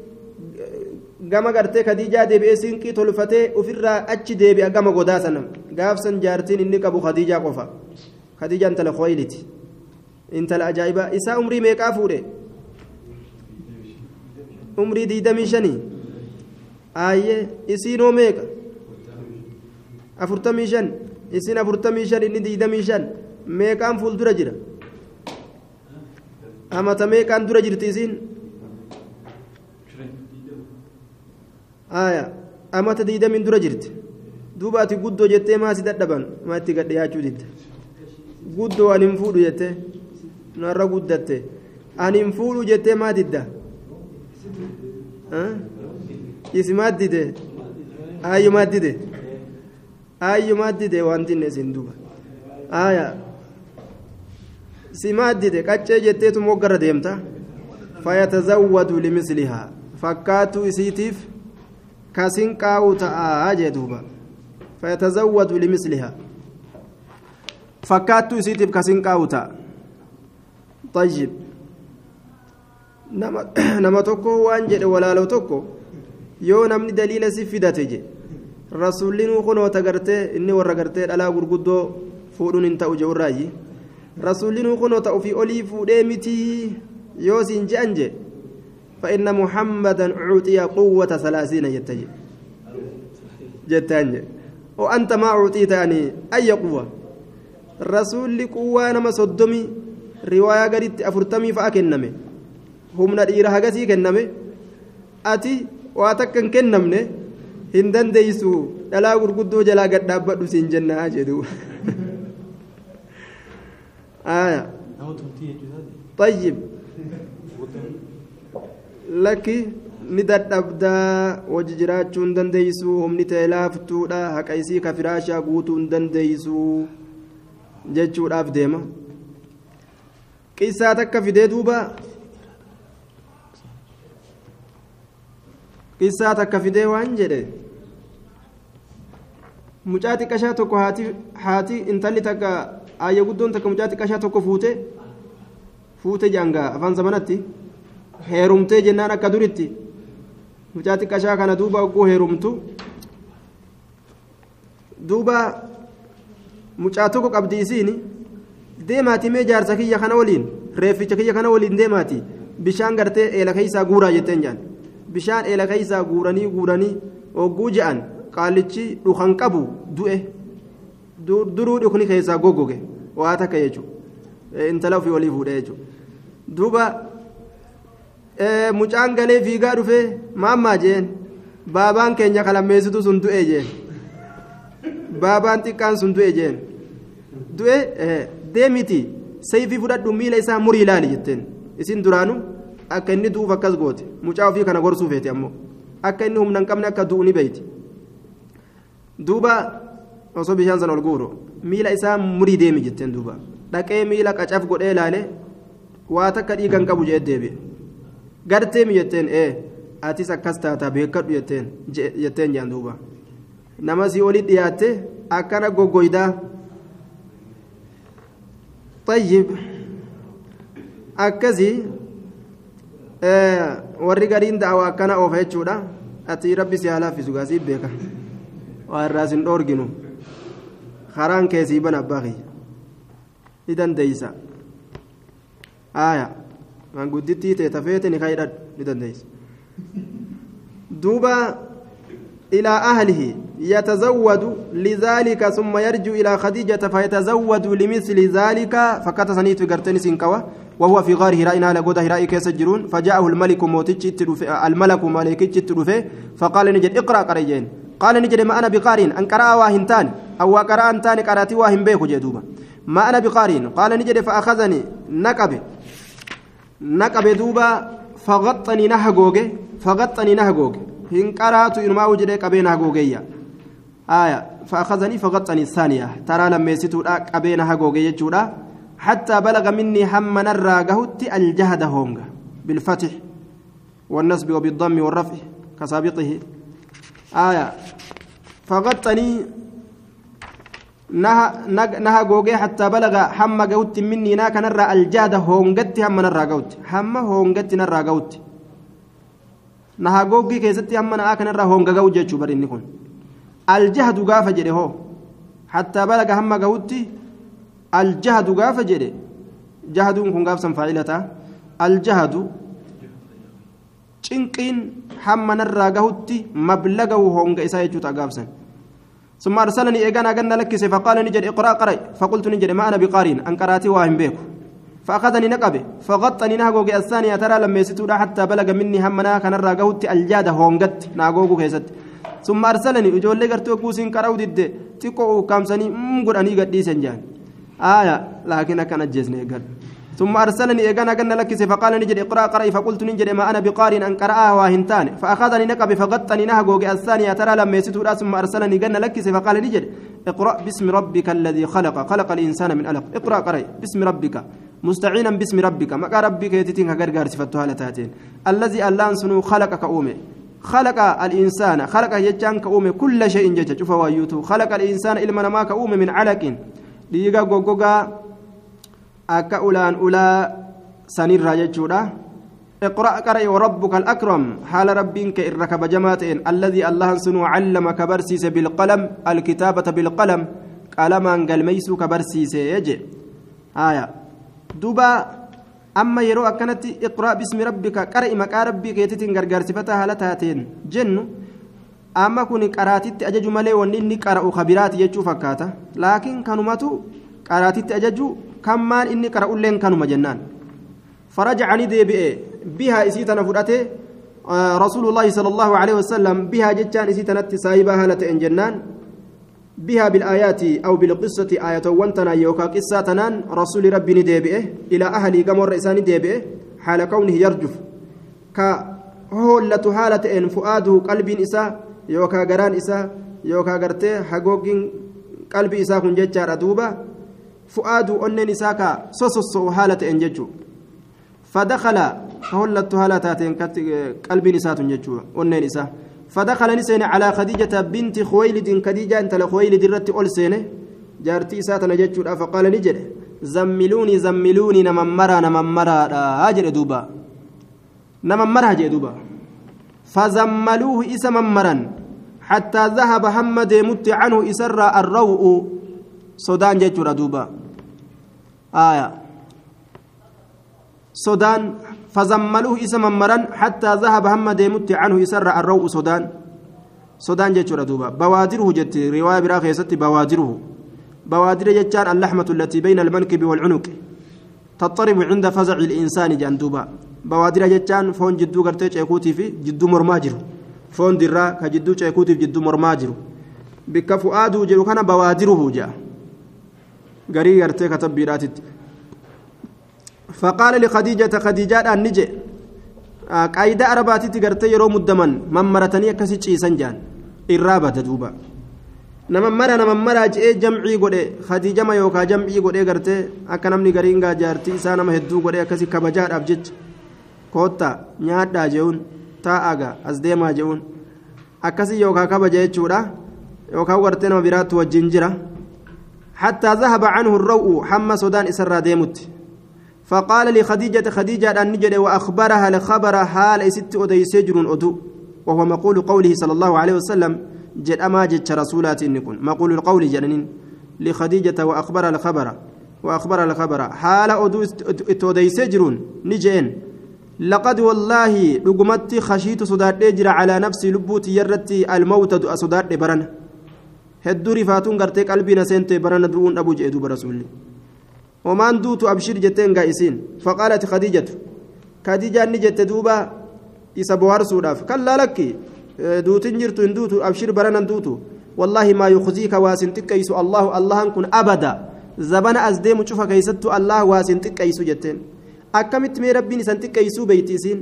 A: gama gartee kadiijaa deebi'ee siinqii tolfatee ofirraa achi deebi'a gama godaa sanam gaafsan jaartiin inni qabu kadiijaa qofa kadiijaa intala khoyliti intala ajaa'ibaa isaa umrii meeqaa fuudhe umrii diidamii shanii aayye isiinoo meeqa afurtamii shan isin afurtamii shan inni diidamii shan meeqaan fuuldura jira amata meeqaan dura jirti isiin amata diidamiin dura jirti. Duuba ati guddoo jettee maasi dadhaban? Maa itti gadhiyaachuu didda guddoo ani hin fuudhu jettee? Narra guddatte. Ani hin fuudhu jettee maa didda? Isimaat dide? Ayyumaat dide? Ayyumaat dide? Wanti inni isin duba aya si maaddite qaccee jetteetu moggarra deemta? Fayatazawwadu limislihaa. Fakkaattuu isiitiif qaa'u ta'aa jee duuba fayatazawwadu limislihaa fakkaattuu isiitiif kasin qaa'u ta'a طيب tokko waan jedhe walaaloo tokko yoo namni daliila si fidate je rasuullinuu kunoota gartee inni warra gartee dhalaa gurguddoo fuudhuun hin ta'u je'urraayi rasuullinuu kunoota ofii olii fuudhee mitii yoo siin je'an je فإن محمدا أعطي قوة ثلاثين يتجي جتان وأنت ما أعطيت يعني أي قوة رسول قوة نما صدمي رواية قريت أفرتمي فأكنمي hagasii kenname ati waa takka hin kennamne hin dandeeysu dhalaa gurguddoo jalaa gad dhaabbadhu siin jennaa jedhu آية طيب لك ni dadhabdaa hojii jiraachuu hin dandeeysu humni ta'e laaftuudha haqa isii ka firaashaa guutuu hin dandeeysu jechuudhaaf deema qissaa takka fidee duuba qissaa takka fidee waan jedhe mucaa xiqqashaa tokko haati intalli takka aayya guddoon takka mucaa xiqqashaa tokko fuute fuute jaangaa afaan zamanatti heerumtee jennaan akka duritti mucaa xiqqashaa kana duuba ogguu heerumtu duuba mucaa tokko qabdi isiin deemaati mee jaarsa kiyya kana waliin reefficha kiyya kana waliin deemaati bishaan gartee eela keessaa guuraa jetteen jaan bishaan eela keessaa guuranii guuranii ogguu je'an qaalichi dhukan qabu du'e duruu dhukni keessaa goggoge waa takka jechuudha intala ofii walii fuudhee jechuudha duuba mucaan galee fiigaa dhufee maammaa jeen baabaan keenya kalammeessitu sun du'e jeen baabaan xiqqaan sun du'e jeen du'e deemiti sayfii fudhadhu miila isaa murii ilaali jetteen isin duraanu akka inni du'uuf akkas goote mucaa ofii kana gorsuu feete ammoo akka inni humna hin qabne akka du'u ni beeyti duuba osoo bishaan sana ol guuru miila isaa murii deemi jetteen duuba dhaqee miila qacaf godhee ilaale waa takka dhiigan qabu jee deebi'e garteemi jetteen ee atis akkas taataa beekadhu jetteen jetteen jaan duuba nama sii olii dhiyaatte akkana goggoydaa طيب akkasii warri gariin da'awa akkana oofa jechuudha ati rabbi si haa laaffisu gaasii beeka waa irraas hin dhoorginu karaan keessii bana abbaa kiyya ni dandeeysa aaya manguddittii tee tafeete ni kaydhadhu ni dandeeysa duuba ilaa ahlihi يتزود لذلك ثم يرجع إلى خديجة فيتزود لمثل ذلك فكت سنيت قرتني سنكوا وهو في غار هراء نال قد هراء كيس الجرون فجاءه الملك موتج الملك ملك تدفه فقال نجد اقرأ قريجين قال نجد ما أنا بقارين أن قرأ واهنتان أو قرأ أنتان قرأتي واهن بيك جدوبا ما أنا بقارين قال نجد فأخذني نكب نكب دوبا فغطني نهجوج فغطني نهجوج هن قرأت إنما وجد قبين هجوجيا آية فأخذني فغطني الثانية. ترى لما يسيتو قبين هجوجي جودا حتى بلغ مني هم الراقهت الجهد هونغا. بالفتح والنصب وبالضم والرفع كسابقه. آية فغطني naha googee hattaa balaga hamma ga'utti minniinaa kanarraa aljaada hoongatti hamma narraa gahutti hamma hoongatti narraa gahutti naha googii keessatti hamma na'aa kanarraa hoonga ga'u jechuu bari inni kun. Aljahadu gaafa jedhe hoo. Hattaa balaga hamma gahutti aljahadu gaafa jedhe. Jahaduun kun gaafsan faayilata aljahadu cinqiin hamma narraa gahutti mablagahu hoonga isaa jechuu ta'a gaafsan ثم أرسلني إيجانا قلنا لك فقال نجد اقرأ قرأ فقلت نجد ما أنا بقارين. أن قرأتي واهم بيك فأخذني نقبه فغطني نهجوج الثانية ترى لما يستودا حتى بلغ مني همنا كان الراجوت الجاد هونجت ناجوجو كيست. ثم أرسلني. إجولي قرتو كوسين كرأو دد تكو كامسني. مقول أني قد ديسنجان آية. لكن كان جزني قد ثم أرسلني إيجانا قلنا لك فقال نجد اقرأ قرأ فقلت نجد ما أنا بقارئ أن قرأها واهنتان فأخذني نقب فغطني نهجوج الثانية ترى لما يستودا ثم أرسلني قلنا لك فقال نجد اقرأ باسم ربك الذي خلق. خلق الإنسان من ألق. اقرأ قرأ باسم ربك. مستعينا باسم ربك. مكا ربك يتتين غرغر صفتها لتاتين الذي اللان سنو خلق كأومي. خلق الإنسان. خلق يجان كأومي. كل شيء جج شوف خلق الإنسان إلما ما كأومي من علق. ليغا غوغوغا أكا أولان أولا سنير ججودا اقرأ قرأ وربك الأكرم حال ربك إركب جماتين الذي الله سنو علم كبرسيس بالقلم الكتابة بالقلم قلما قال ميسو كبرسيس يجي آية دوبا أما يرو أكنت اقرأ باسم ربك قرأ مقا ربك يتتين غرغر صفتا هالتاتين جنو أما كوني قراتي أجج ملي ونني قرأ خبرات يجو فكاتا لكن كانوا قراتي أججو كمان إني قرأ لين كانوا جنان فرجع ندي بها إسيتنا فرأته رسول الله صلى الله عليه وسلم بها جتان إسيتنا تسايبها لتئن جنان بها بالآيات أو بالقصة آية وانتنا يوكا قصة تنان رسول ربي نديبئه إلى أهلي قمر رئيسان نديبئه حال كونه يرجف كهولة حالة إن فؤاده قلب إساء يوكا قران إساء يوكا قرتي حقوق قلب إساء كن ججار دوبا فؤاده أنن إساء كسوسوس حالة إن ججو. فدخل كهولة حالة تاتين قلب إساء تنججو أنن إساء فدخل نسين على خديجة بنت خويلد خديجة أنت لخويلد الرت أول سنة جارتي ساتنا جتشود فقال نجد زملوني زملوني نممرا نممرا أجر دوبا. نممرا جي دوبا. فزملوه إسا ممرا حتى ذهب حمد مت عنه إسر الروء سودان جتشود دوبا. آية. سودان فزملوه اسم مرا حتى ذهب هم ديمت عنه يسر الروء سودان. سودان جتشورا دوبا. بوادره جت رواية برا خيست بوادره. بوادر جتشان اللحمة التي بين المنكب والعنق. تضطرب عند فزع الإنسان جندوبا بوادر جتشان فون جدو قرتي تشيكوتي في جدو مرماجر فون درا كجدو تشيكوتي في جدو مرماجر بك جلو كان بوادره جاء غري قرتي كتب بيراتت فقال لخديجة خديجة أن نجي قايدة أرباتي تقرتي يرو مدمن ممرتني أكسي تشيسان جان إرابة دوبا namammara namammara je'ee jamcii godhe khadiijama yookaan jamcii godhee gartee akka namni gariin gaa jaartii isaa nama hedduu godhee akkasii kabajaadhaaf jecha koottaa nyaadhaa je'uun taa'aagaa as deemaa je'uun akkasii yookaan kabaja jechuudha yookaan gartee nama biraatti wajjin jira حتى ذهب عنه الروء حمى سودان إسرى ديمت فقال لخديجة خديجة أن نجد وأخبرها الخبر حال ست أدي سجر أدو. وهو مقول قوله صلى الله عليه وسلم جد أما جد رسولات نكون. مقول القول جنين لخديجة وأخبر الخبر. وأخبر الخبر حال أدو أدي سجر نجين لقد والله رقمت خشيت صداد أجر على نفسي لبوتي يرتي الموت صداد برن. هدو رفاتون قرتي قلبي نسنت برن دون أبو جئدو برسولي ومان دوت أبشر جتين قائسين فقالت خديجة خديجة نجت دوبا إسا بوهر سوداف كلا لك دوتين جرتو إن دوتو أبشر برنا دوتو والله ما يخزيك واسن تكيس الله الله كن أبدا زبنا أزديم شوف كيستو الله واسن تكيس جتين أكمت مي ربي نسان تكيسو بيتيسين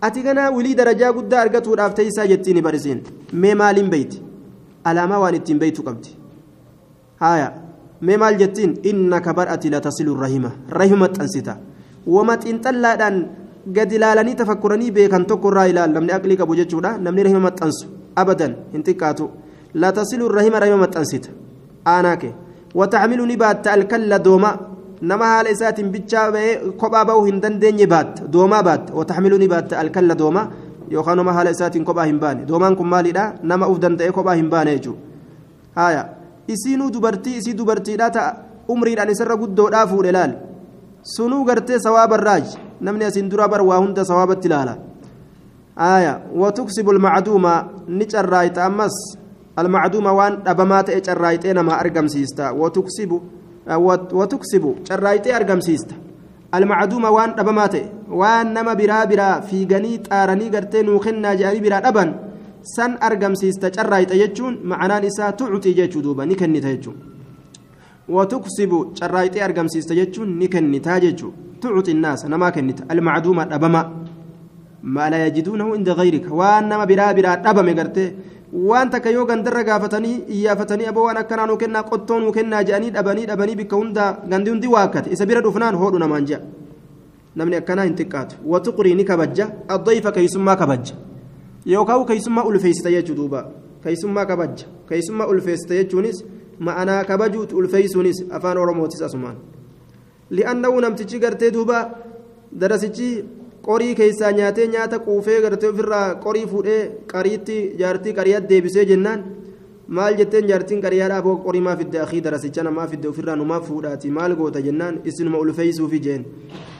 A: ati ganaa wilii darajaa guddaa argatuudhaaf teeysaa jettiin barisiin mee maaliin beeyti alaamaa waan ittiin beeytu qabdi haaya mee maal jettiin innaka bar'ati latasilu rahima rahima xansita wama xiinxallaadhaan gad ilaalanii tafakkuranii beekan tokko irraa ilaal namni aqlii qabu jechuudha namni rahima maxxansu abadan hin xiqqaatu latasilu rahima rahima maxxansita aanaa kee watacmilu ni baatta alkalla dooma nama haala isaatiin bichaa bahee kophaa bahuu hin dandeenye baatta doomaa baatta watacmilu ni baatta alkalla dooma yookaan nama haala isaatiin kophaa hin baane doomaan kun maalidha nama uf danda'ee kophaa hin baane jechuudha haaya isiinuu dubartii isii dubartiidhaa ta'a umriidhaan isarra guddoodhaa fuudhe laal sunuu gartee sawaabarraaj namni asiin dura bar waa hunda sawaabatti ilaala haaya watuksibu almacduuma ni carraayita ammas almacduuma waan dhabamaa ta'e carraayitee namaa argamsiista watuksibu watuksibu carraayitee argamsiista dhabamaa ta'e waan nama biraa biraa fiiganii xaaranii gartee nuu kennaa jedhanii biraa dhaban san argamsiista carraayita jechuun macanaan isaa tucutii jechuu duuba ni kennita jechuun watuksibu carraayitee argamsiista jechuun ni kennitaa jechuu tucuti naasa namaa kennita almacduuma dhabama ما لا يجدونه عند غيرك وان نما برا برا دبم غرتي waan takka yoo gandarra gaafatanii iyyafatanii aboo waan akkanaa nuu kennaa qottoo nuu kennaa jedhanii dhabanii dhabanii bikka hunda gandi hundi waakkate isa bira dhufnaan hoodhu namaan je'a namni akkanaa hin xiqqaatu watuqrii ni kabajja addayfa keeysummaa kabajja yookaan keeysummaa ulfeessita jechuu duuba keeysummaa kabajja keeysummaa ulfeessita jechuunis ma'anaa kabajuuti ulfeessuunis afaan oromootis asumaan li'annahu namtichi gartee duuba darasichi qorii keessaa nyaatee nyaata quufee gartee ofirraa qorii fuudhee qariitti jaartii qariyaat deebisee jennaan. Maal jetteen jaartiin qariyaadhaa boo qorii maa fidde akii darasicha namaa fidde ofirraa numaa fuudhaati maal goota jennaan? Isinuma ulfeeysuufi jeen.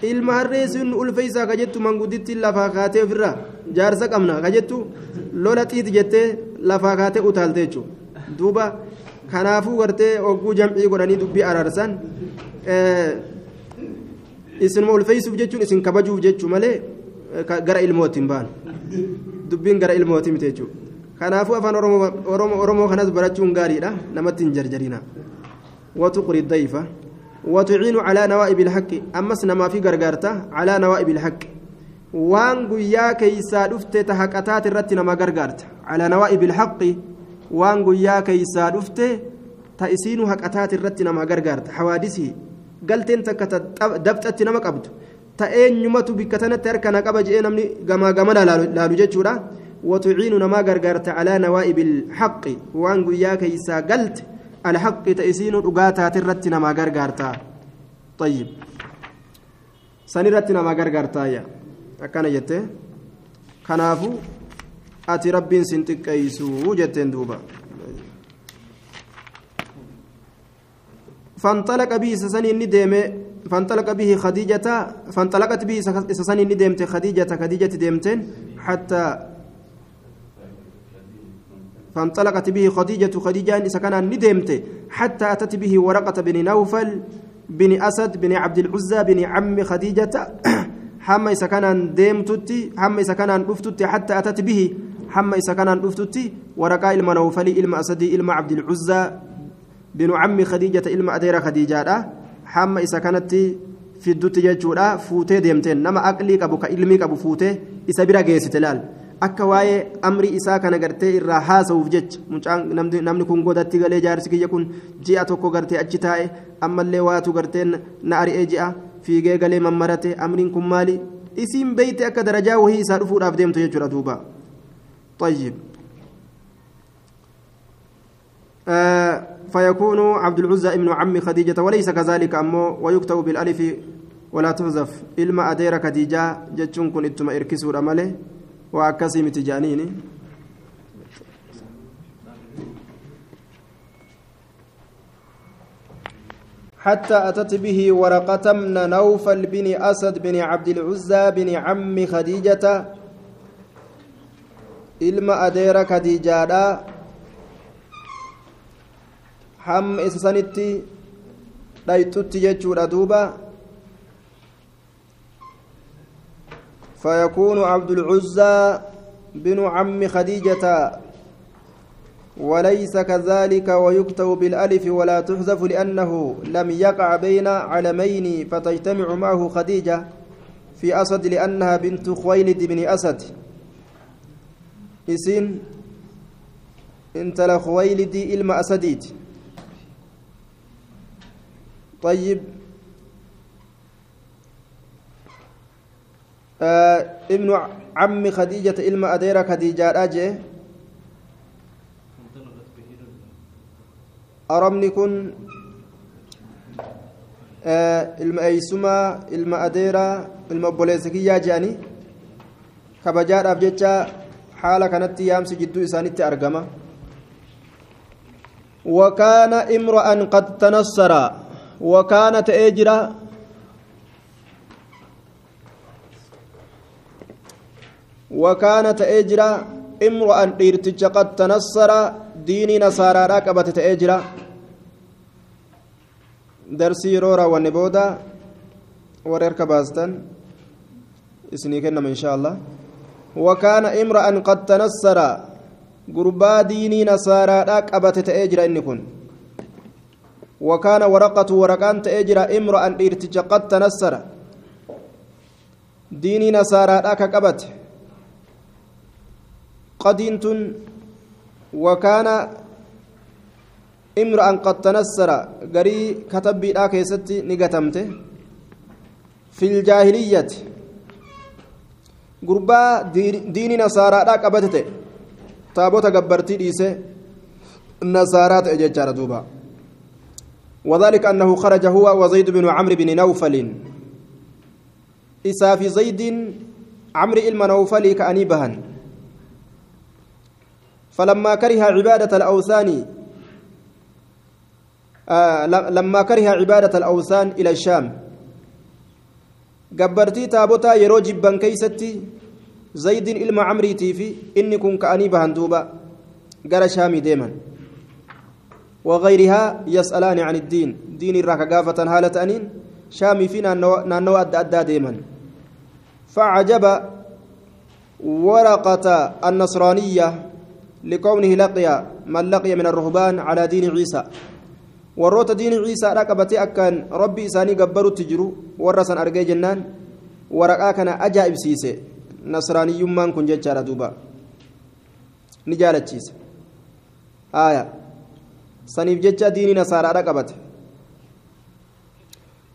A: Ilma harree isin ulfeeysaa ka jettu mangudditti lafaa kaatee ofirraa jaarsa qabna ka jettu lola xiiti jettee lafaa kaatee utaalte jechuudha. Duuba kanaafuu gartee ogguu jam'ii godhanii dubbii araarsan isinuma ulfeeysuuf jechuun isin kabajuuf jechuu malee gara ilmootiin baan dubbiin gara ilmootii miti jechuudha kanaafuu afaan oromoo kanas barachuun gaariidha namatti hin jarjarina watuqri dayfa وتعين على نوائب الحق أمس نما في غرغرتا على نوائب الحق وان غيا كيسا دفت تحقتات الرت نما غرغرتا على نوائب الحق وان غيا كيسا دفت تأسين حقتات الرت نما غرغرتا حوادثه galteen takka dabxatti nama qabdu. Ta'eenyumatu bikka tanatti harkana qaba je'ee namni gamaa gamana laalu jechuudha. وتعين نما غرغرت على نوائب الحق وان غيا كيسا قلت الحق تأسين رغاتا ترت نما غرغرتا طيب سنرت نما غرغرتا يا أكنا جت كنافو أتي رب سنتكيسو جتين دوبا فانطلق به سسني ندم فانطلق به خديجة فانطلقت به سسني ندمت خديجة خديجة دمتين حتى فانطلقت به خديجة خديجة سكن ندمت حتى أتت به ورقة بن نوفل بن أسد بن عبد العزى بن عم خديجة. حما سكن دمتتي حما سكن رفتتي حتى أتت به حما سكن رفتتي ورقة إلما نوفل إلما أسد إلما عبد العزى. بن عم خديجة إلما أدير خديجة حما إسا كانت في الدوت جاتشورا فوتي ديمتين نما أقلي كابو كإلمي كابو فوتي إسا بيرا جيسي تلال akka waa'ee amrii isaa kana gartee irraa haasa'uuf jecha mucaan namni kun godatti galee jaarsi kiyya kun ji'a tokko gartee achi taa'e ammallee waatu gartee na ari'ee ji'a fiigee galee mammarate amriin kun maali isiin beeyte akka darajaa wahii isaa dhufuudhaaf deemtu jechuudha duuba طيب آه فيكون عبد العزى ابن عم خديجة وليس كذلك أمه ويكتب بالألف ولا تحذف. إلما أدير خديجة جتشون كن إتما إركسوا أمله وأكسي متجانيني. حتى أتت به ورقة من نوفل بن أسد بن عبد العزى بن عم خديجة. إلما أدير خديجة hamma isa sanitti dhayxutti jechuudha duuba. فيكون عبد العزى بن عم خديجة وليس كذلك ويكتب بالألف ولا تحذف لأنه لم يقع بين علمين فتجتمع معه خديجة في أسد لأنها بنت خويلد بن أسد إسين انت لخويلد إلما أسديت طيب. آه، ابن عم خديجة إلما أديرة خديجة أجي أرمنكن. آه إلما أيسما إلما أديرة إلما بوليسكية جاني كبجار أبجتشا حالة كانت تيام سجدو إساني تأرقما وكان امرأ قد تنصر. وكانت أجرا وكانت أجرا امرأ إرتج قد تنصر ديني نصارى راكبت أجرا درسي رورا والنبودا وريرك باستن اسني كنم إن شاء الله. وكان امرأ قد تنصر قربا ديني نصارى راكبت أجرا إن كن. وكان ورقة ورقان تأجر امرأ إرتج قد تنصر. ديني نصارى راك قبت. وكان امرأ قد تنسر قري كتب لا كيستي نقتمته في الجاهلية. قربا دين نصارى قبتته تابوت قبرتي ديسة. نصارات اججار دوبا. وذلك أنه خرج هو وزيد بن عمرو بن نوفل. إسا في زيد عمرو إلما نوفل كأني فلما كره عبادة الأوثان آه لما كره عبادة الأوثان إلى الشام gabbartii taabotaa yeroo jibban keeysatti zaydiin ilma camriitii fi inni kun ka'anii bahan duuba gara وغيرها يسألان عن الدين دين الراكا قافة هالة أنين شامي فينا نانو أدى أدى ديما فعجب ورقة النصرانية لكونه لقي من لقي من الرهبان على دين عيسى warroota diini ciisaadha qabatee akkaan rabbi isaanii gabbarutti jiru warra san argee jennaan waraqaa kana ajaa'ibsiise nasraaniyyummaan kun jechaadha duuba ni jaalachiise haaya saniif jecha diini nasaaraadha qabate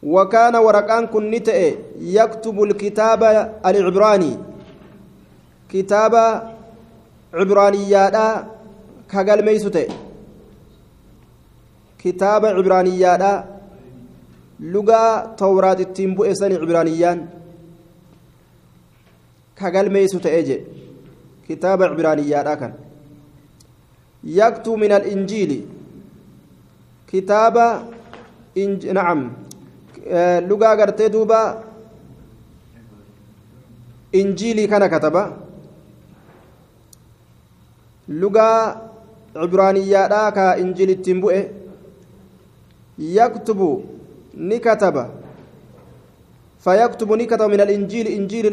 A: وكان ورقان كن نتئ يكتب الكتاب العبراني كتاب عبرانيات كقال ميسوتئ kitaaba cibraaniyyaadha lugaa tawraat ittiin bu'e sani cibraaniyyaan ka galmeeysu ta'ee jedhe kitaaba cibraaniyyaadha kan yaktuu min alinjiili kitaaba nacam lugaa gartee duuba injiilii kana kataba lugaa cibraaniyyaadha ka injiil ittiin bu'e يكتب نكتب فيكتب نكتب من الإنجيل إنجيل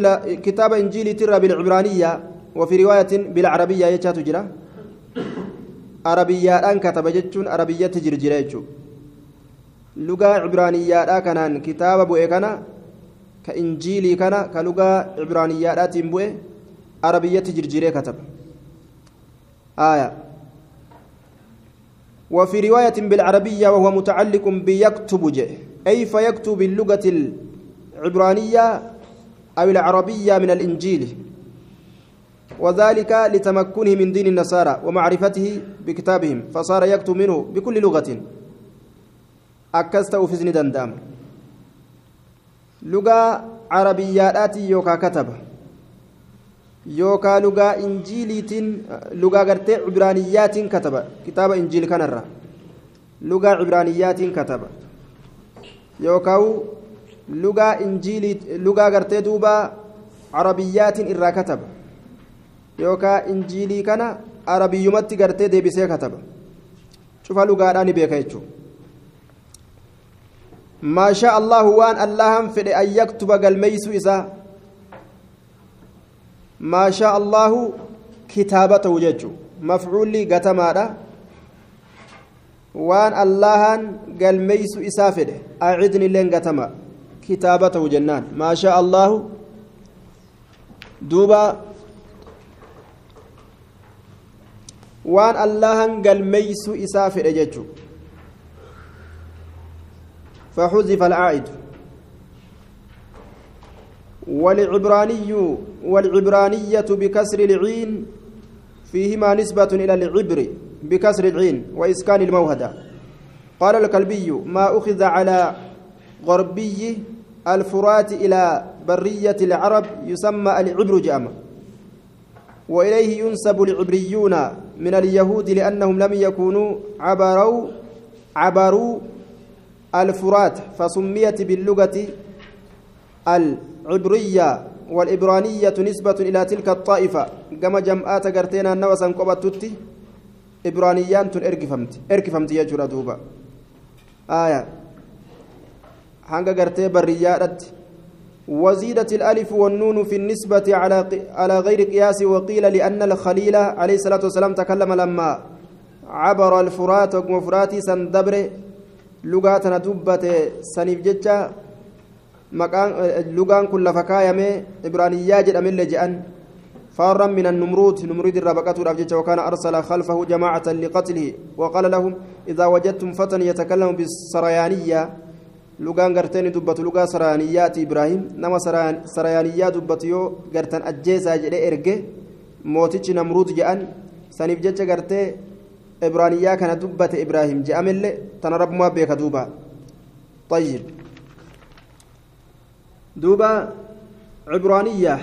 A: كتاب إنجيل ترى بالعبرانية وفي رواية بالعربية يجات جرا عربية أن كتب جتون عربية تجر جرا لغة عبرانية كانان كتاب بوئي كان كإنجيلي كان كلغة عبرانية بوئي عربية تجر جرا كتب آية وفي رواية بالعربية وهو متعلق بيكتب جه أي فيكتب باللغة العبرانية أو العربية من الإنجيل وذلك لتمكنه من دين النصارى ومعرفته بكتابهم فصار يكتب منه بكل لغة أكست في دندام لغة عربيات يوكا كتب injiiliitiin lugaa gartee cibraaniyyaatiin kataba kitaaba injiil kanarra lugaa cibraaniyyaatiin kataba yookaan lugaa injiilii lugaa gartee duuba carabiyyaatiin irraa kataba yookaan injiilii kana arabiyyumatti gartee deebisee kataba cufa lugaadhaan beeka jechuudha. maashaa allahu waan allahan fedhe an yaktuba galmeeysu isaa ما شاء الله كتابته ججو مفعول قتمادا وان اللهان قال ميس إسافده أعدني لين قتما كتابته جنان ما شاء الله دوبا وان اللهان قال ميس إسافده ججو فحذف العائد والعبراني والعبرانية بكسر العين فيهما نسبة إلى العبر بكسر العين وإسكان الموهدة قال الكلبي ما أخذ على غربي الفرات إلى برية العرب يسمى العبر جامع وإليه ينسب العبريون من اليهود لأنهم لم يكونوا عبروا عبروا الفرات فسميت باللغة العبرية والإبرانية نسبة إلى تلك الطائفة. كما جمعات قرتينا النوسا قبطت إبرانيان تن إركفمت إركفمت يجرى دوبا. آية. hanga gartee barriyyaadhatti وزيدت الألف والنون في النسبة على على غير قياس وقيل لأن الخليل عليه الصلاة والسلام تكلم لما عبر الفرات وفراتي سندبر لغاتنا دبت سنيف مكان لغان كل فكايمة إبرانية جد أمل جأن. فارا من النمرود نمرود الربقة الأفجج وكان أرسل خلفه جماعة لقتله وقال لهم إذا وجدتم فتى يتكلم بالسريانية لغان غرتين دبت لغا سريانيات إبراهيم نما سريانيات دبت يو غرتن أجيسا جري إرقه موتيش نمرود جأن سنيف جتش غرتي إبرانيا كان دبت إبراهيم جأم اللي تنرب ما بيك دوبا طيب دوبا عبرانية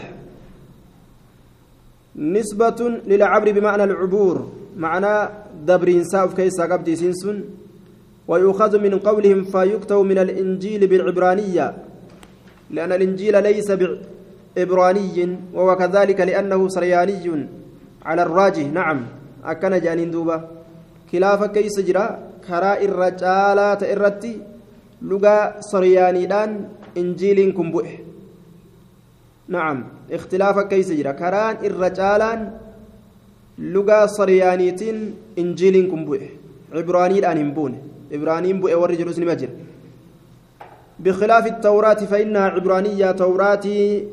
A: نسبة للعبر بمعنى العبور معنى دبرين ساوف كيسا قبدي سنسن ويؤخذ من قولهم فيكتب من الإنجيل بالعبرانية لأن الإنجيل ليس بعبراني وهو كذلك لأنه سرياني على الراجح. نعم. أكن جانين دوبا. خلاف كيس جرا كرا الرجالة إرتي لغا سرياني دان إنجيل كمبؤه نعم. اختلاف كيس جرا. كران الرجالان لغا سريانيتين إنجيل كمبؤه عبراني دان هنبونه إبراهيم بؤ ورجل اسم مجر بخلاف التوراة فإنها عبرانية توراتي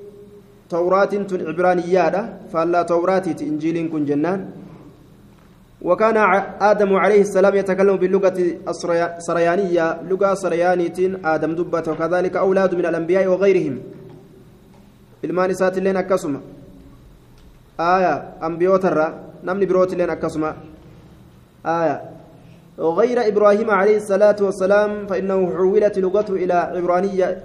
A: توراة عبرانية فلا توراتي إنجيل كن جنان. وكان آدم عليه السلام يتكلم باللغة السريانية لغة سريانية آدم دبت وكذلك أولاد من الأنبياء وغيرهم. isaati illeen akkasuma aya ambiyootarra namni birooti illeen akkasuma aya غير إبراهيم عليه الصلاة والسلام فإنه حولت لغته إلى عبرانية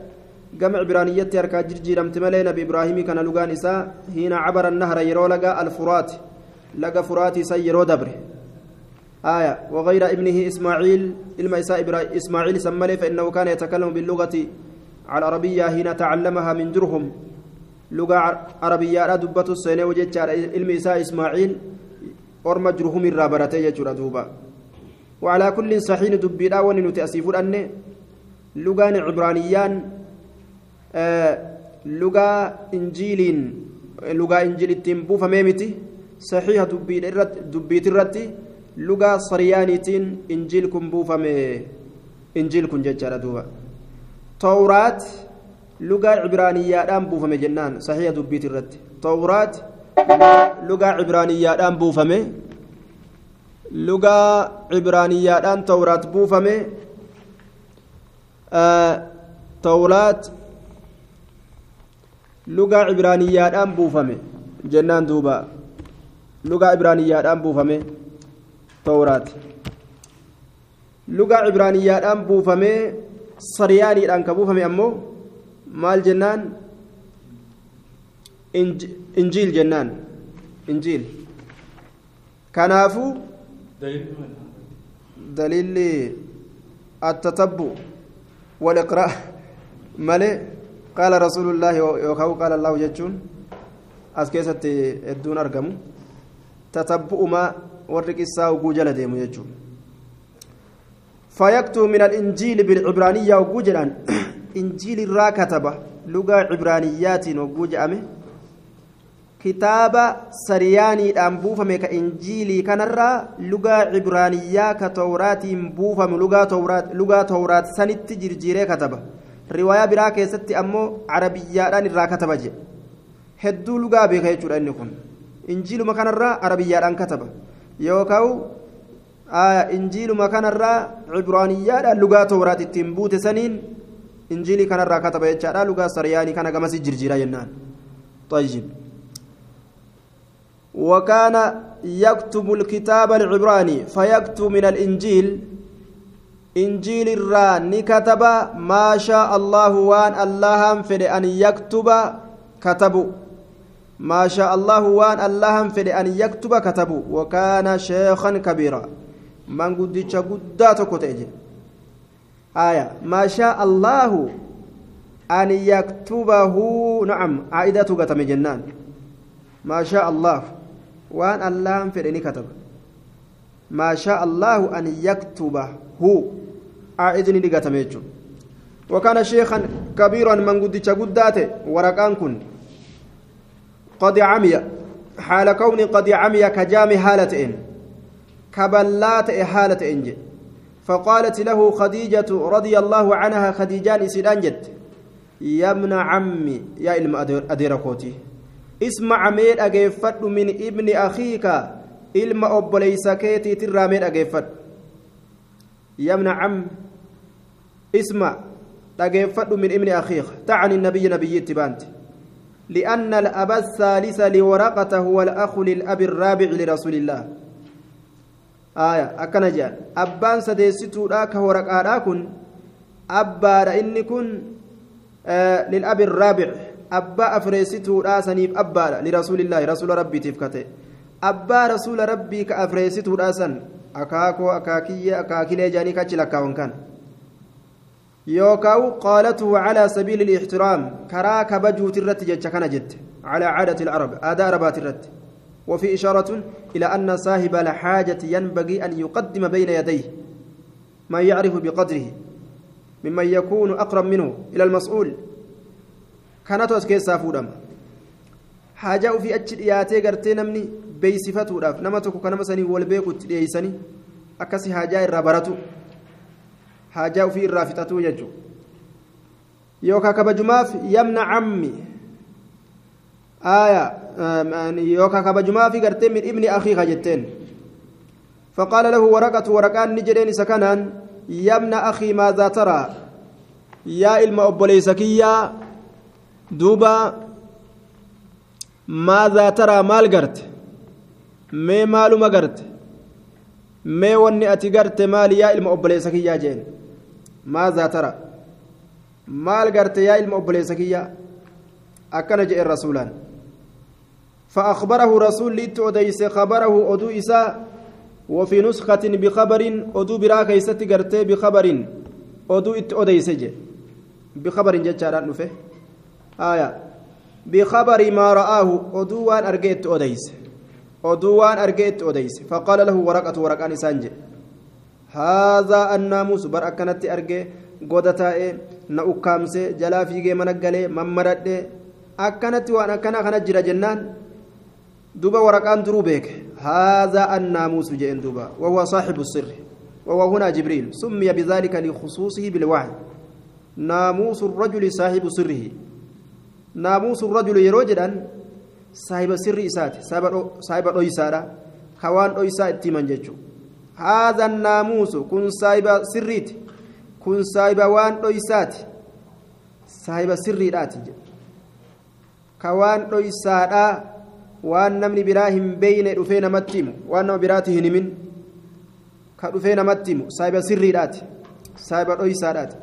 A: جمع عبرانية أركا جرجي لم تملين بإبراهيم كان لغان إساء هنا عبر النهر يرو الفرات لقى فراتي سيرو دبره آية وغير ابنه إسماعيل إلما إساء إسماعيل سمله فإنه كان يتكلم باللغة العربية هنا تعلمها من درهم. لغة عربية دبة السنة وجدت علم إساء إسماعيل أرمى جرهم الرابرتي يجرى دوبا. وعلى كل صحيح دبيرا ونن تأسيف أن لغان عبرانيان آه لغا إنجيل لغا إنجيل تنبو فميمتي صحيح دبيت الرتي لغا صريانيتين إنجيل كن بوفمي إنجيل كن ججارة دوبا. توراة لغا عبرانيان بوفمي جنان. صحيح دبيت الرتي توراة لغا عبرانيان بوفمي lugaa cibraaniyyaadhaan tawraat buufame tawraat lugaa cibraaniyyaadhaan buufame jennaan duuba. Lugaa cibraaniyyaadhaan buufame tawraat. Lugaa cibraaniyyaadhaan buufame saryaaniidhaan ka buufame ammoo maal jennaan? Injiil jennaan. Injiil. Kanaafuu دليل التتبع والإقراء مالي قال رسول الله يوكاو قال الله جتشون أسكيست الدون أرقم تتبع ما ورق الساو جوجل ديمو جتشون فيكتب من الإنجيل بالعبرانية وجوجلا إنجيل الراكتبة لغة عبرانيات وجوج أمه kitaaba sariyaaniidhaan buufame ka injiilii kanarraa lugaa cibraaniyyaa ka tawraatiin buufame lugaa tawraat sanitti jirjiiree kataba riwaayaa biraa keessatti ammoo carabiyyaadhaan irraa kataba jedhe hedduu lugaa beeka jechuudha inni kun. Injiiluma kanarraa arabiyyaadhaan kataba yookaan injiiluma kanarraa cibraaniyyaadhaan lugaa tawraat ittiin buute saniin injiilii kanarraa kataba jechaadha lugaa sariyaanii kana gamasii jirjiiraa jennaan. Xayyib. وكان يكتب الكتاب العبراني فيكتب من الإنجيل. إنجيل الران كتب ما شاء الله وان الله فد أن يكتب كتبوا ما شاء الله وان الله فد أن يكتب كتبوا وكان شيخا كبيرا. من قدتش قدات كتج آية. ما شاء الله أن يكتبه. نعم. عائدة قتم جنان. ما شاء الله. Allahan fedhe ni kataba maa shaa allaahu an yaktubahu aa'idni dhigatame jechuun. وكان شيخا كبيرا من قد قدات ورقان كن قد عمي حال كون قد عمي كجام حالتين كبلات حالة إنج فقالت له خديجة رضي الله عنها خديجان سيدان جت يا ابن عمي يا إلم أديركوتي اسمع ميد أجيفت من ابن أخيك إلما أبليس كيتي ترى ميد أجيفت. يمنع عم اسمع أجيفت من ابن أخيك. تعني النبي نبي تبانت لأن الأب الثالث لورقة هو الأخ للأب الرابع لرسول الله. آية أكن جان. أبان سديستو راك ورقة كن أبا إني كن آه للأب الرابع. أبا أفريستو راسنيف أبا لرسول الله رسول ربي تفكته أبا رسول ربي كأفريستو راسن أكاكو أكاكية أكاكيلة جاني كاتشلكاون كان يوكاو قالته على سبيل الاحترام كرا كبجو ترت جت جت على عادة العرب آداء ربات الرت وفي إشارة إلى أن صاحب الحاجة ينبغي أن يقدم بين يديه ما يعرف بقدره ممن يكون أقرب منه إلى المسؤول كانت أسكيس سافودم حاجة في أجل إياتي قرتي نمني بيسفتو راف نمتك كنمسني والبيكو تليسني أكسي حاجة الرابرتو haajaa ofii irraa fixatuu jechuudha. Yookaan kabajumaaf yamna cammi yookaan kabajumaaf gartee min ibni akiika jetteen فقال له ورقة ورقان ni jedheen akkana يا ابن أخي ماذا ترى yaa ilma obboleessa kiyya duuba ماذا ترى maal garte mee maaluma garte mee wanni ati garte maal yaa ilma obboleessa kiyya jedheen ماذا ترى maal garte yaa ilma obboleessa kiyya akkana jedhe rasuulaan. فأخبره رسول ليت أديس خبره أدو إساء وفي نسخة بخبر أدو برا كيست قرتي بخبر أدو إت أديس بخبر جتشارات نفه آية بخبر ما رآه أدو وان أرجيت أديس أدو وان أرجيت أديس فقال له ورقة ورقان سانجي haadhaa annaamuus bar akkanatti argee goda taa'ee na ukkaamsee jalaa fiigee mana galee mammaradhee akkanatti waan akkana kana jira jennaan duba waraqaan duruu beeke haadhaa annaamuusu jeen duba wahuwa saaxibu sirri وهو هنا جبريل سمي بذلك لخصوصه بالوحي ناموس الرجل صاحب سره ناموس الرجل يروجدا صاحب سر إسات صاحب أويسارا خوان أويسا من جيتشو هذا الناموس كن سايبا سريت كن سايبا وان دويسات سايبا سريدات كوان دويسادا waan namni biraa hin beeyne dhufee namatti himu waan nama biraati hin himin ka dhufee namatti himu saahiba sirriidhaati saahiba dhoysaadhaati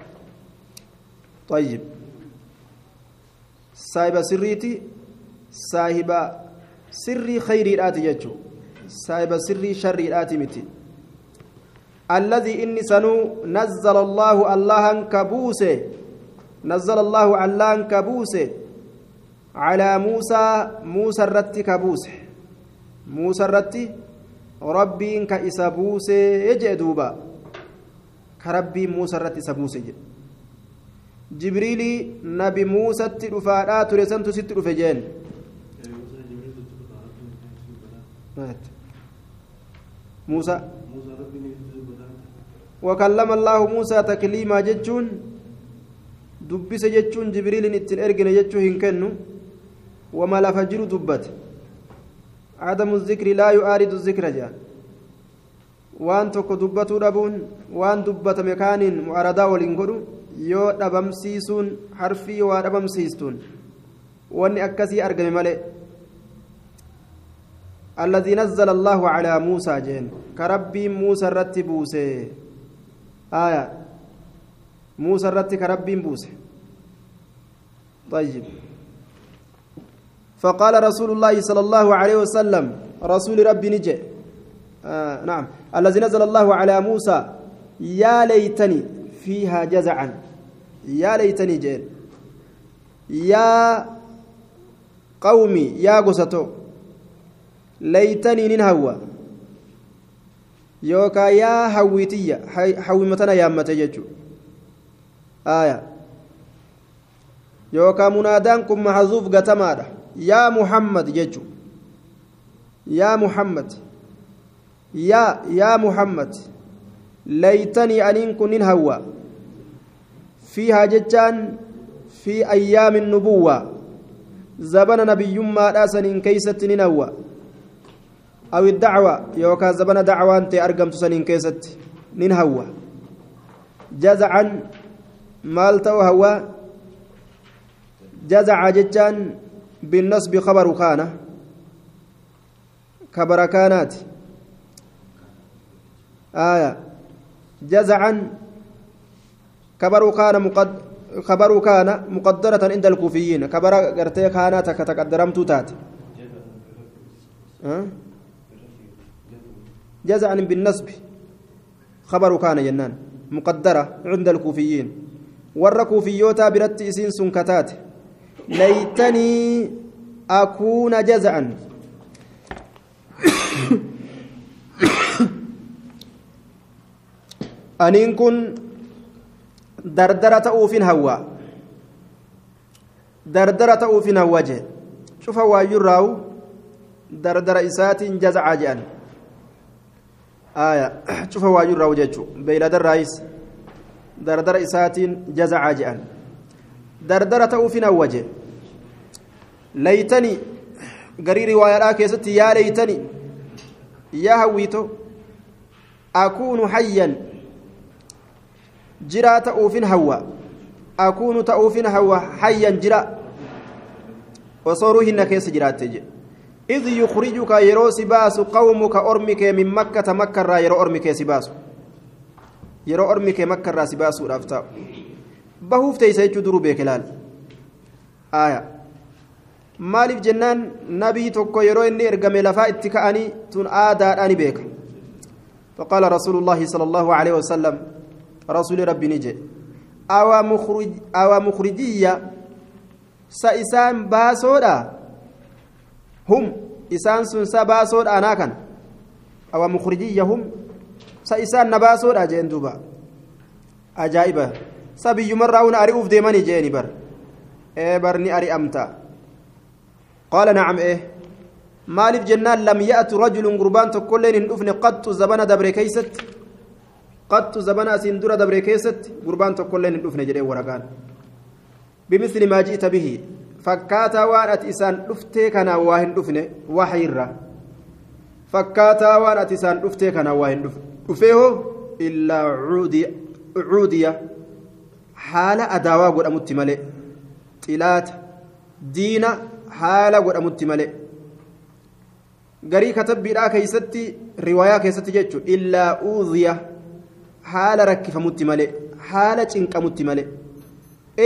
A: طيب saahiba sirriiti saahiba sirrii khayriidhaati jechuu saahiba sirrii sharriidhaati miti. الذي إني سنو نزل الله الله كبوسه نزل الله الله كبوسه على موسى موسى الرت كبوسه موسى الرت ربي إنك إسابوسه يجي دوبا كربي موسى الرت إسابوسه جبريل نبي موسى تلفادا ترسنت ست رفجين موسى وكلم الله موسى تكليما جتشون دبس جتشون جبريل اتن ارجن جتشو هنكنو وما لفجر دبت عدم الذكر لا يعارض الذكر جاء tokko dubbatuu dhabuun waan dubbatame kaaniin mu'aradaa waliin godhu. Yoo dhabamsiisuun harfii waa dhabamsiistuun wanni akkasii argame malee الذي نزل الله على موسى جين كربي موسى رتبوسه آية موسى رتك ربي بوسه طيب فقال رسول الله صلى الله عليه وسلم رسول ربي نجي آه نعم الذي نزل الله على موسى يا ليتني فيها جزعا يا ليتني جين يا قومي يا قسطو ليتني ننهوى yaa hawwiitiyya hawwimatana yaammate jechuudha aaya yookaan munaadaan kun mahazuuf gatamaadha yaa muhammad jechuudha yaa muhammad yaa yaa muhammad laytanii aniin kun nin hawwa fiihaa jechaan fi ayyaamin nubuwwaa زبن نبي ما راسن كيست ننوى. أو الدعوة يوكا زبن دعوة أنت أرقمت سنين كيست ننهوى. جزعا مالتا وهو جزع جتان بالنصب خبر كان كبر كانات. آية. جزعا كبر كان مقد خبر كان مقدرة عند الكوفيين. كبر قرتي كانت كتقدرمت تات. أه؟ جزعا بالنصب. خبر كان جنان. مقدرة عند الكوفيين. ور كوفيوتا برت إسين سنكتات. ليتني أكون جزعا. أنين كن أوفين هوا. دردرة أوفين هوا جه. شوف هوا يراو. دردرة إسات جزع جان آية. شوف هوا يراو جيتشو بيلاد الرئيس دردرة إسات جزع جان دردرة أوفين هوا جه. ليتني. قري رواية كيست. يا ليتني. يا هويتو. أكون حيا. Jiraa ta'uufin hawwa akuunu ta'uufin hawwa hayyan jira osoo ruuhinna keessa jiraatte jedhe إذ يخرجك يرو سباس قومك أرمك من مكة مكة يرو أرمك سباس يرو أرمك مكة سباس رافتا بهوف تيسيج درو بكلال آية maaliif jennaan nabii tokko yeroo inni ergame lafaa itti ka'anii tun aadaadhaani beeka faqaala rasuulu llaahi sala allaahu aleyhi wasalam رسول ربي نجي. أو مخرج أو مخرجية. سإسان باسودا. هم. إسان سنسا باسودا أنا كان أو مخرجية هم. سإسان نباسودا جين دوبا. أجائبة. سبي مرة أريوف ديماني جيني بر إيه برني أري أمتا. قال نعم إيه. maaliif jennaan lam ya'tu rajulun gurbaan tokkolleen hin dhufne qattu zabana dabre keeysatti dabre keessatti gurbaan tokkollee hin dhufne jedhee waraqaan bimisli maa ji'ita bihi fakkaataa waan ati isaan dhuftee kanaan waa hin dhufne waxyirra fakkaataa waan ati isaan dhuftee kanaan waa hin dhufne dhufee hoo illaa cuudiya haala adaawaa godhamutti malee xilaata diina haala godhamutti malee garii katabbiidhaa keeysatti riwaayaa keessatti jechuun illaa uuziya haala rakkifamutti malee haala cinqamutti malee.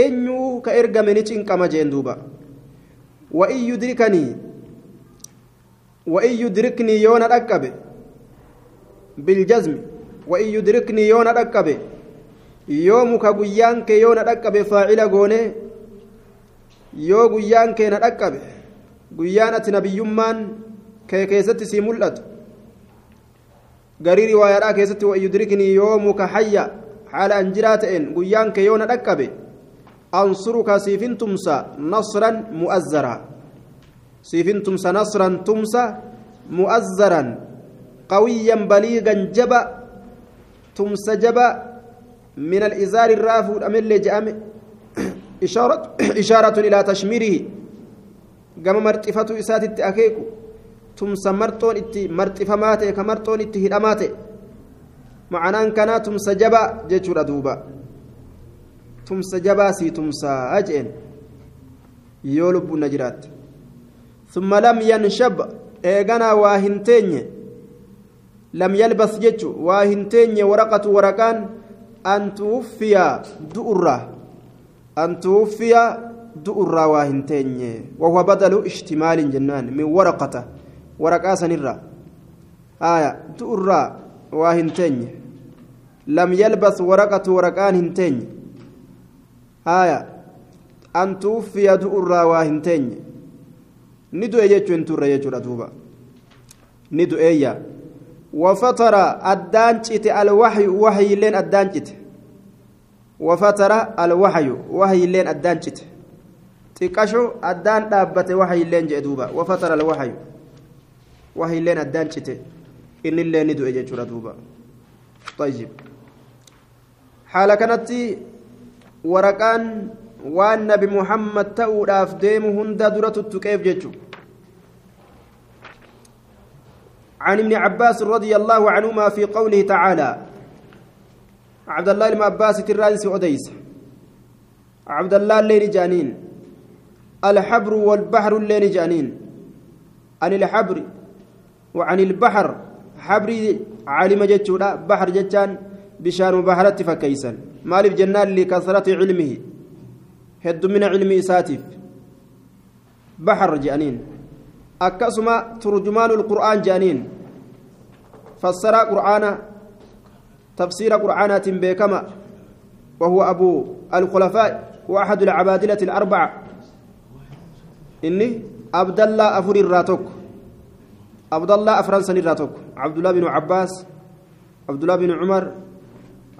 A: Eenyuu ka ergame ni cinqama jeen duuba. Wa'in yudrikanii wa'in yudriknii yoo na dhaqqabe biljazmi wa'in yudriknii yoo na dhaqqabe yoo muka guyyaan kee yoo na dhaqqabe faacila goonee yoo guyyaan kee na dhaqqabe guyyaan ati nabiyyummaan kee keessatti sii mul'atu garii riwaayaadhaa keessatti wa yudriknii yoomuka hayya haala an jiraa ta'een guyyaan kee yoo na dhaqqabe ansuruka siifin tumsa nasran mu'azzaraa siifin tumsa nasran tumsa mu'azzaran qawiyyan baliigan jaba tumsa jaba min alizaari irraa fuudhamellee je'ame ishaaratun ilaa tashmiirihi gama marxifatu isaatitti akeeku tumsa marxoon itti marxifamaa ta'e ka marxoon itti hidhamaa ta'e macanaan kanaa tumsa jabaa jechuudha duuba tumsa jabaa sii tumsaa jeen yoo lubbuun na jiraatte ثم لم ينشب إيغانا واهنتين لم يلبث جتشو واهنتين ورقة ورقان أن توفي دؤرة أن توفي دؤرة واهنتين وهو بدل اشتمال جنان من ورقته waraqaa sanirra. Aya du'urraa waa hin teenye. Lam yalbas waraqatu waraqaan hin teenye. Aya an tuuffiya du'urraa waa hin teenye. Ni du'e jechuu hin turre jechuudha duuba. Ni du'eeyya wafatara addaan cite alwaxyu waxyiilleen addaan cite. Wafatara alwaxyu waxyiilleen addaan cite. Xiqqasho addaan dhaabbate waxyiilleen jedhe duuba. Wafatara alwaxyu وهيلين أدان شتي إن اللي ندو إجا دوبا. طيب. حال كانت ورقان waan nabi muhammad ta'uudhaaf deemu hunda dura tuttuqeef jechuudha عن ابن عباس رضي الله عنهما في قوله تعالى. عبد الله بن عباس الرئيس أديس عبد الله الليل جانين الحبر والبحر الليل جانين عن الحبر. وعن البحر حبري علم جتشولا بحر جتان بشان بحرت فكيسا مالف جنان لكثرة علمه. هد من علم إساتف. بحر جانين. akkasuma turjumaanul qur'aan jedhaniin fassaraa qur'aana tafsiira qur'aanaatiin beekama وهو أبو الخلفاء وأحد العبادلة الأربعة. إني عبد الله أفر الراتوك. عبد الله أفرنسا الراتوك عبد الله بن عباس عبد الله بن عمر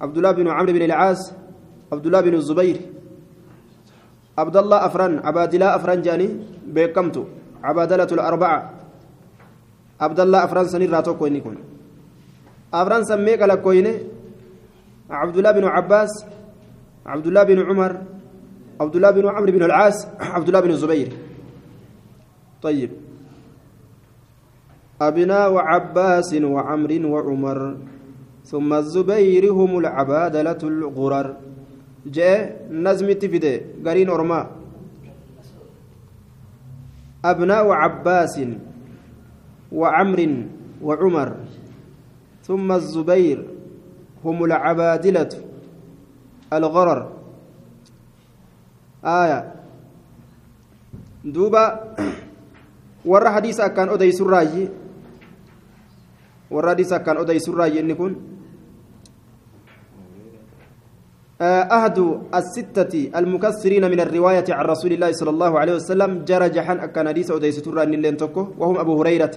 A: عبد الله بن عمرو بن العاص عبد الله بن الزبير عبد الله أفرن عبادلة أفرن جاني بكمتو عبادلة الأربعة عبد الله أفران سنير راتو كويني كون أفران سميك لكويني عبد الله بن عباس عبد الله بن عمر عبد الله بن عمرو بن العاص عبد الله بن الزبير طيب أبناء عباس وعمر وعمر ثم الزبير هم العبادلة الغرر. جاء نزمتي في ده قرين أرما. أبناء عباس وعمر وعمر ثم الزبير هم العبادلة الغرر. آية. دوبا ورا حديث كان أدي سراجي حديث كان أدي سراجي إن يكون أحد الستة المكسرين من الرواية عن رسول الله صلى الله عليه وسلم جرى جحن أكان حديث أديس ترى وهم أبو هريرة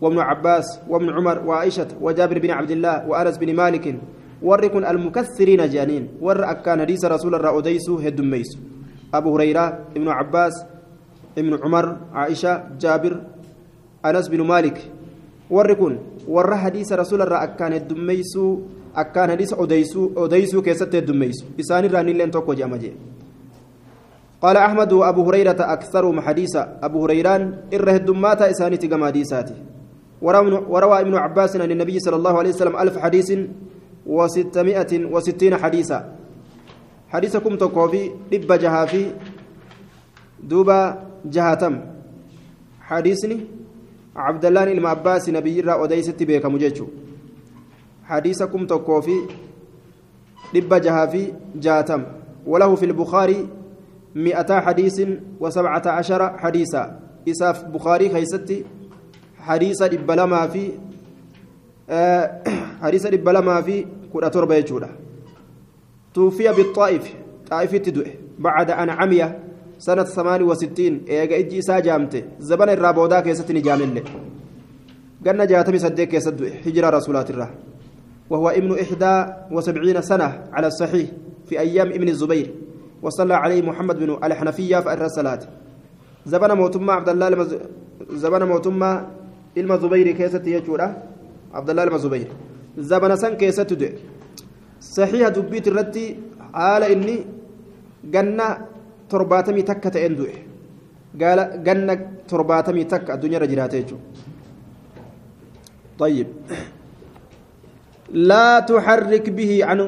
A: وابن عباس وابن عمر وعائشة وجابر بن عبد الله وأنس بن مالك وركن المكسرين جانين ور أكان حديث رسول الله أديس هدميس أبو هريرة ابن عباس ابن عمر عائشة جابر أنس بن مالك وركن ور حديث رسول الله أكان هدميس akkaan hadiisa odeysuu keessatti heddummeeysu isaanirraa nilleen tokko jedhama jee. قال أحمد وأبو هريرة أكثرهم حديثا أبو هريران إر هدماتا إسانيتي كما حديثاتي وروى ابن عباس عن النبي صلى الله عليه وسلم ألف حديث وستمائة وستين حديثا حديثكم تقوفي لب جهافي دوبا جهاتم حديثني عبد الله بن عباس نبي را أديستي بيك مجيشو حديث كم تكوفي لب جهافي جاتم وله في البخاري مئتا حديث وسبعة عشر حديثا إساف بخاري خيستي حديث لبلما في آه حديث لبلما في تربة يجودا توفي بالطائف طائف تدوء بعد أن عمي سنة ثمان وستين إيجا إجي ساجامته زبن الرابودا كيستني جامل قلنا جاتمي صديق كيسدوء هجرة رسولات الله وهو ابن إحدى وسبعين سنة على الصحيح في أيام ابن الزبير وصلى عليه محمد بن الحنفية الصلاة زبن موتما عبد الله المز... زبن موتما zubayri keessatti jechuudha abdallaa ilma zubayr. Zabana san keessatti du'e. Saxiiha dubbiit irratti haala inni ganna torbaatamii takka ta'een du'e ganna torbaatamii takka addunyaarra jiraate jechuudha طيب لا تحرك به عن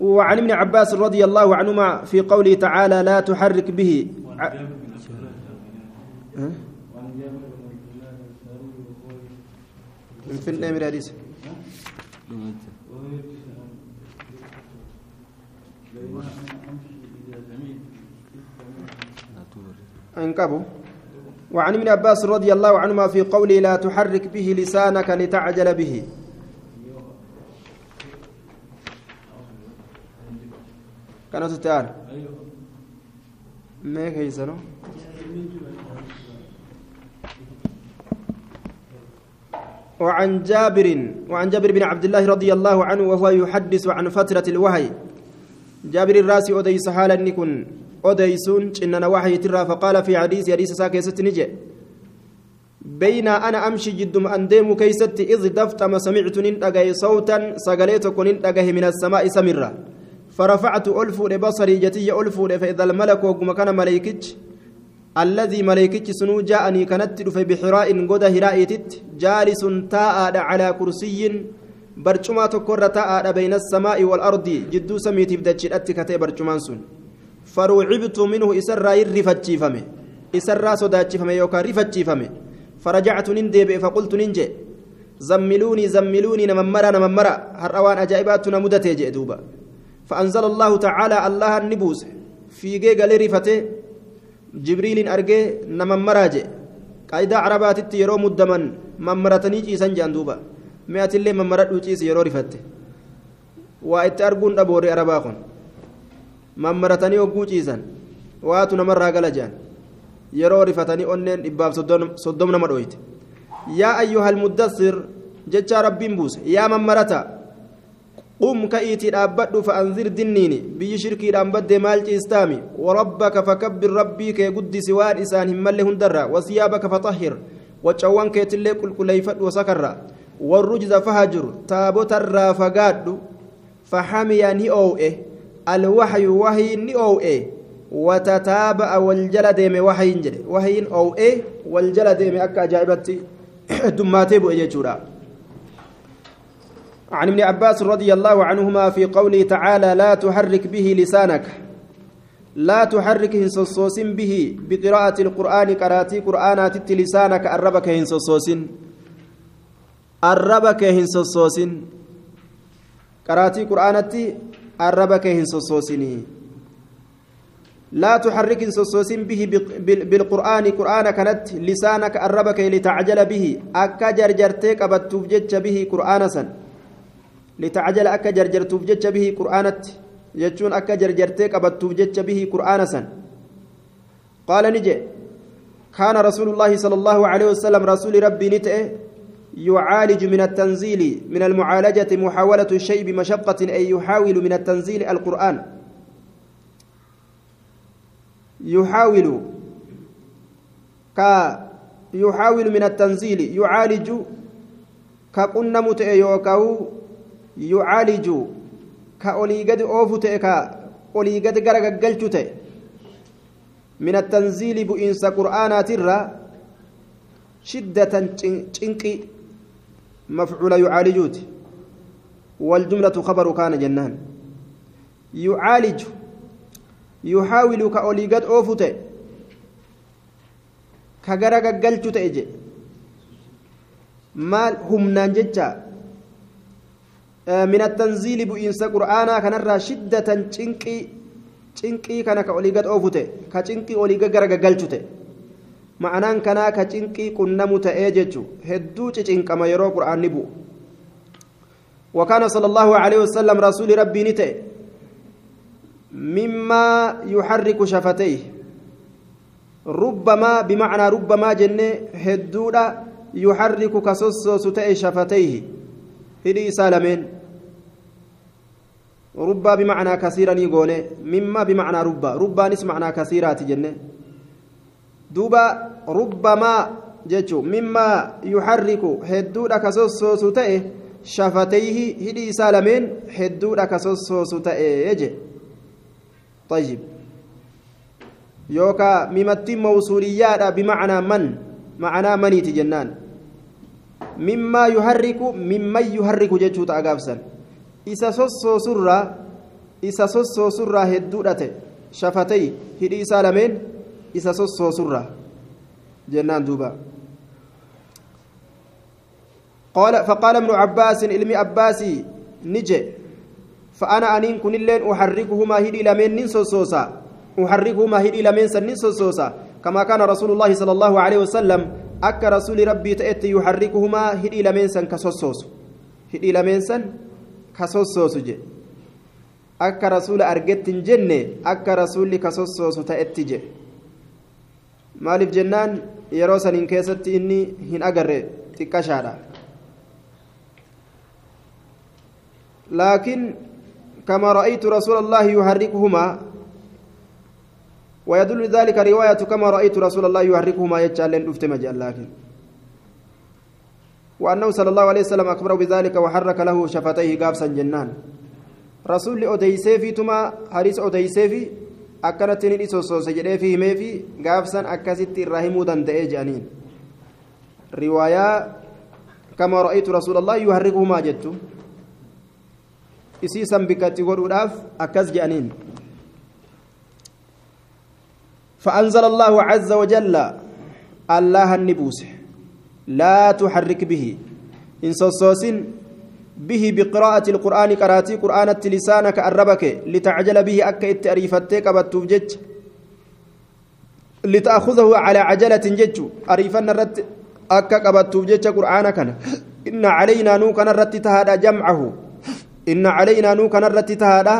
A: وعن ابن عباس رضي الله عنهما في قوله تعالى لا تحرك به. في النمر حديث انكبوا وعن ابن عباس رضي الله عنهما في قوله لا تحرك به لسانك لتعجل به. كانت تعال. ما كيسنو وعن جابر وعن جابر بن عبد الله رضي الله عنه وهو يحدث عن فترة الوحي جابر الراسي أديس حالا نكن أديسون إننا وحي ترى فقال في حديث حديث ساكي ستنجي بين أنا أمشي جدم أنديم كيستي إذ دفت ما سمعت ننتقى صوتا سقليتك ننتقى من السماء سمرة فرفعت ألفو بصري جتي ألفو فإذا الملك وقم كان ملائكتش الذي ملائكتش سنو جاءني كانت في بحراء قد هرائتت جالس تاء على كرسي برجما تكر تاء بين السماء والأرض جدو سميت بدتش أتكتي برجمان سن فروعبت منه إسرى يرفتشيفمه إسرى صداتشيفمه يوكا رفتشيفمه فرجعت نندب فقلت ننجي. زملوني زملوني نممرا نممرا. هروان أجائباتنا مدتي جئدوبا فأنزل الله تعالى الله النبوس. في جيجا لرفته جبريل أرجي نممرا جئ. قايدة عربات يرو مدمن. ممرتني جيسان جاندوبا مئة اللي ممرت وجيس يرو رفته. وإت أرجون أبوري أرباخون ممرتني وجو جيسان واتو نمرا قال جان yeroo rifatanii onneen dhibbaaf soddom nama dhoyte yaa ayyuhal muddassir jechaa rabbiin buuse yaa mammarata qum ka'iitii dhaabbadhu fa'anzir dinniini biyyi shirkiidhaan badde maal ciistaami warabbaka fakabbir rabbii kee guddisi waan isaan hin malle hundarra wasiyaabaka faxahhir waccawwan keetillee qulqulleeyfadhu wasakarra warrujza fahajur taabotarraa fagaadhu faxamiya ni oow'e alwaxyu wahii ni oow'e وتتابع والجل ديم وحين جل وحين أو إيه. والجل ديم أكا جايبتي. دماتي بو إجيشورا عن ابن عباس رضي الله عنهما في قوله تعالى لا تحرك به لسانك. لا تحرك هنسوس به بقراءة القرآن قراتي قرآنات لسانك أربك هنسوس أربك هنسوس قراتي قرآنات أربك هنسوسني لا تحرك سوسوس به بالقرآن قرآن كانت لسانك أربك لتعجل به أكا جرجرتك أبتوف به قرآن سن لتعجل أكا جرجرتوف به قرآنت يجون أكا جرجرتك أبتوف به قرآن سن قال نجي كان رسول الله صلى الله عليه وسلم رسول ربي نتئه يعالج من التنزيل من المعالجة محاولة الشيء بمشقة أي يحاول من التنزيل القرآن. يحاول ك يحاول من التنزيل يعالج كقنا متئ يوكاو يعالج كأولي قد أوفو تئ كأولي قد قرق قلت من التنزيل بإنس قرآنات الرّ شدة تنقي مفعول يعالجوت والجملة خبر كان جنان يعالج jedhe maal humnaan jecha min attanziili bu'iinsa qur'aanaa kanarraa shiddatan cinqii cinqii kana ka olii gad oofu ta'e ka cinqii olii gara gaggalchu ta'e ma'anaan kanaa ka cinqii qunnamu ta'ee jechu hedduu cicinqama yeroo qur'aanni bu'u. وكان صلى الله عليه وسلم رسول ربي نتئ مما يحرك شفتيه ربما بمعنى ربما جنة هدودا يحرك كسوس تأي شفتيه هدي سالمين ربا بمعنى كثيرا يقول مما بمعنى ربا ربا نس معنى كثيرات جنة دوبا ربما جتشو مما يحرك هدودا كسوس تأي شفتيه هدي سالمين هدودا كسوس تأي يجي طيب يوكا ممتي موصوليات بمعنى من معنى مني جنان مما يحرك ممن يحرك جتشوت أقابسا إسا سوسو سرة إسا سوسو سرة هدودة شفتي هدي سالمين سوسو سرة جنان دوبا قال فقال ابن عباس علمي عباسي نجي فأنا أنين كن اللين أحركهما هدي لمن ننسوسوسا أحركهما هدي لمن سننسوسوسا كما كان رسول الله صلى الله عليه وسلم أك رسول ربي تأتي يحركهما هدي لمن سن كسوسوس هدي لمن سن كسوسوس جي أك رسول أرجت جنة أك رسول كسوسوس تأتي جي maaliif jennaan yeroo saniin keessatti inni hin agarre xiqqashaadha. Laakiin كما رأيت رسول الله يحركهما ويدل ذلك رواية كما رأيت رسول الله يحركهما يجعل لن لكن وأنه صلى الله عليه وسلم أخبره بذلك وحرك له شفتيه قابسا جنان rasuulli odeyseefituma hadiisa odeyseefi akkanatti ni dhisosoose jedheefi himeefi gaafsan akkasitti irraa himuu danda'ee jedhaniin riwaayaa kama ra'aytu rasuula allah yuharrikuhumaa jettu isii san bikkatti godhuudhaaf akkas jedhaniin فأنزل الله عز وجل الله النبوس لا تحرك به إن صوصوس به بقراءة القرآن قراتي قرآن لسانك الربك لتعجل به أكا إتأريفتك بتوجج لتأخذه على عجلة جج أريفن الرت أكا قبتوجج قرآن كان إن علينا نو كان الرت تهادا جمعه إن علينا نو كان الرت تهادا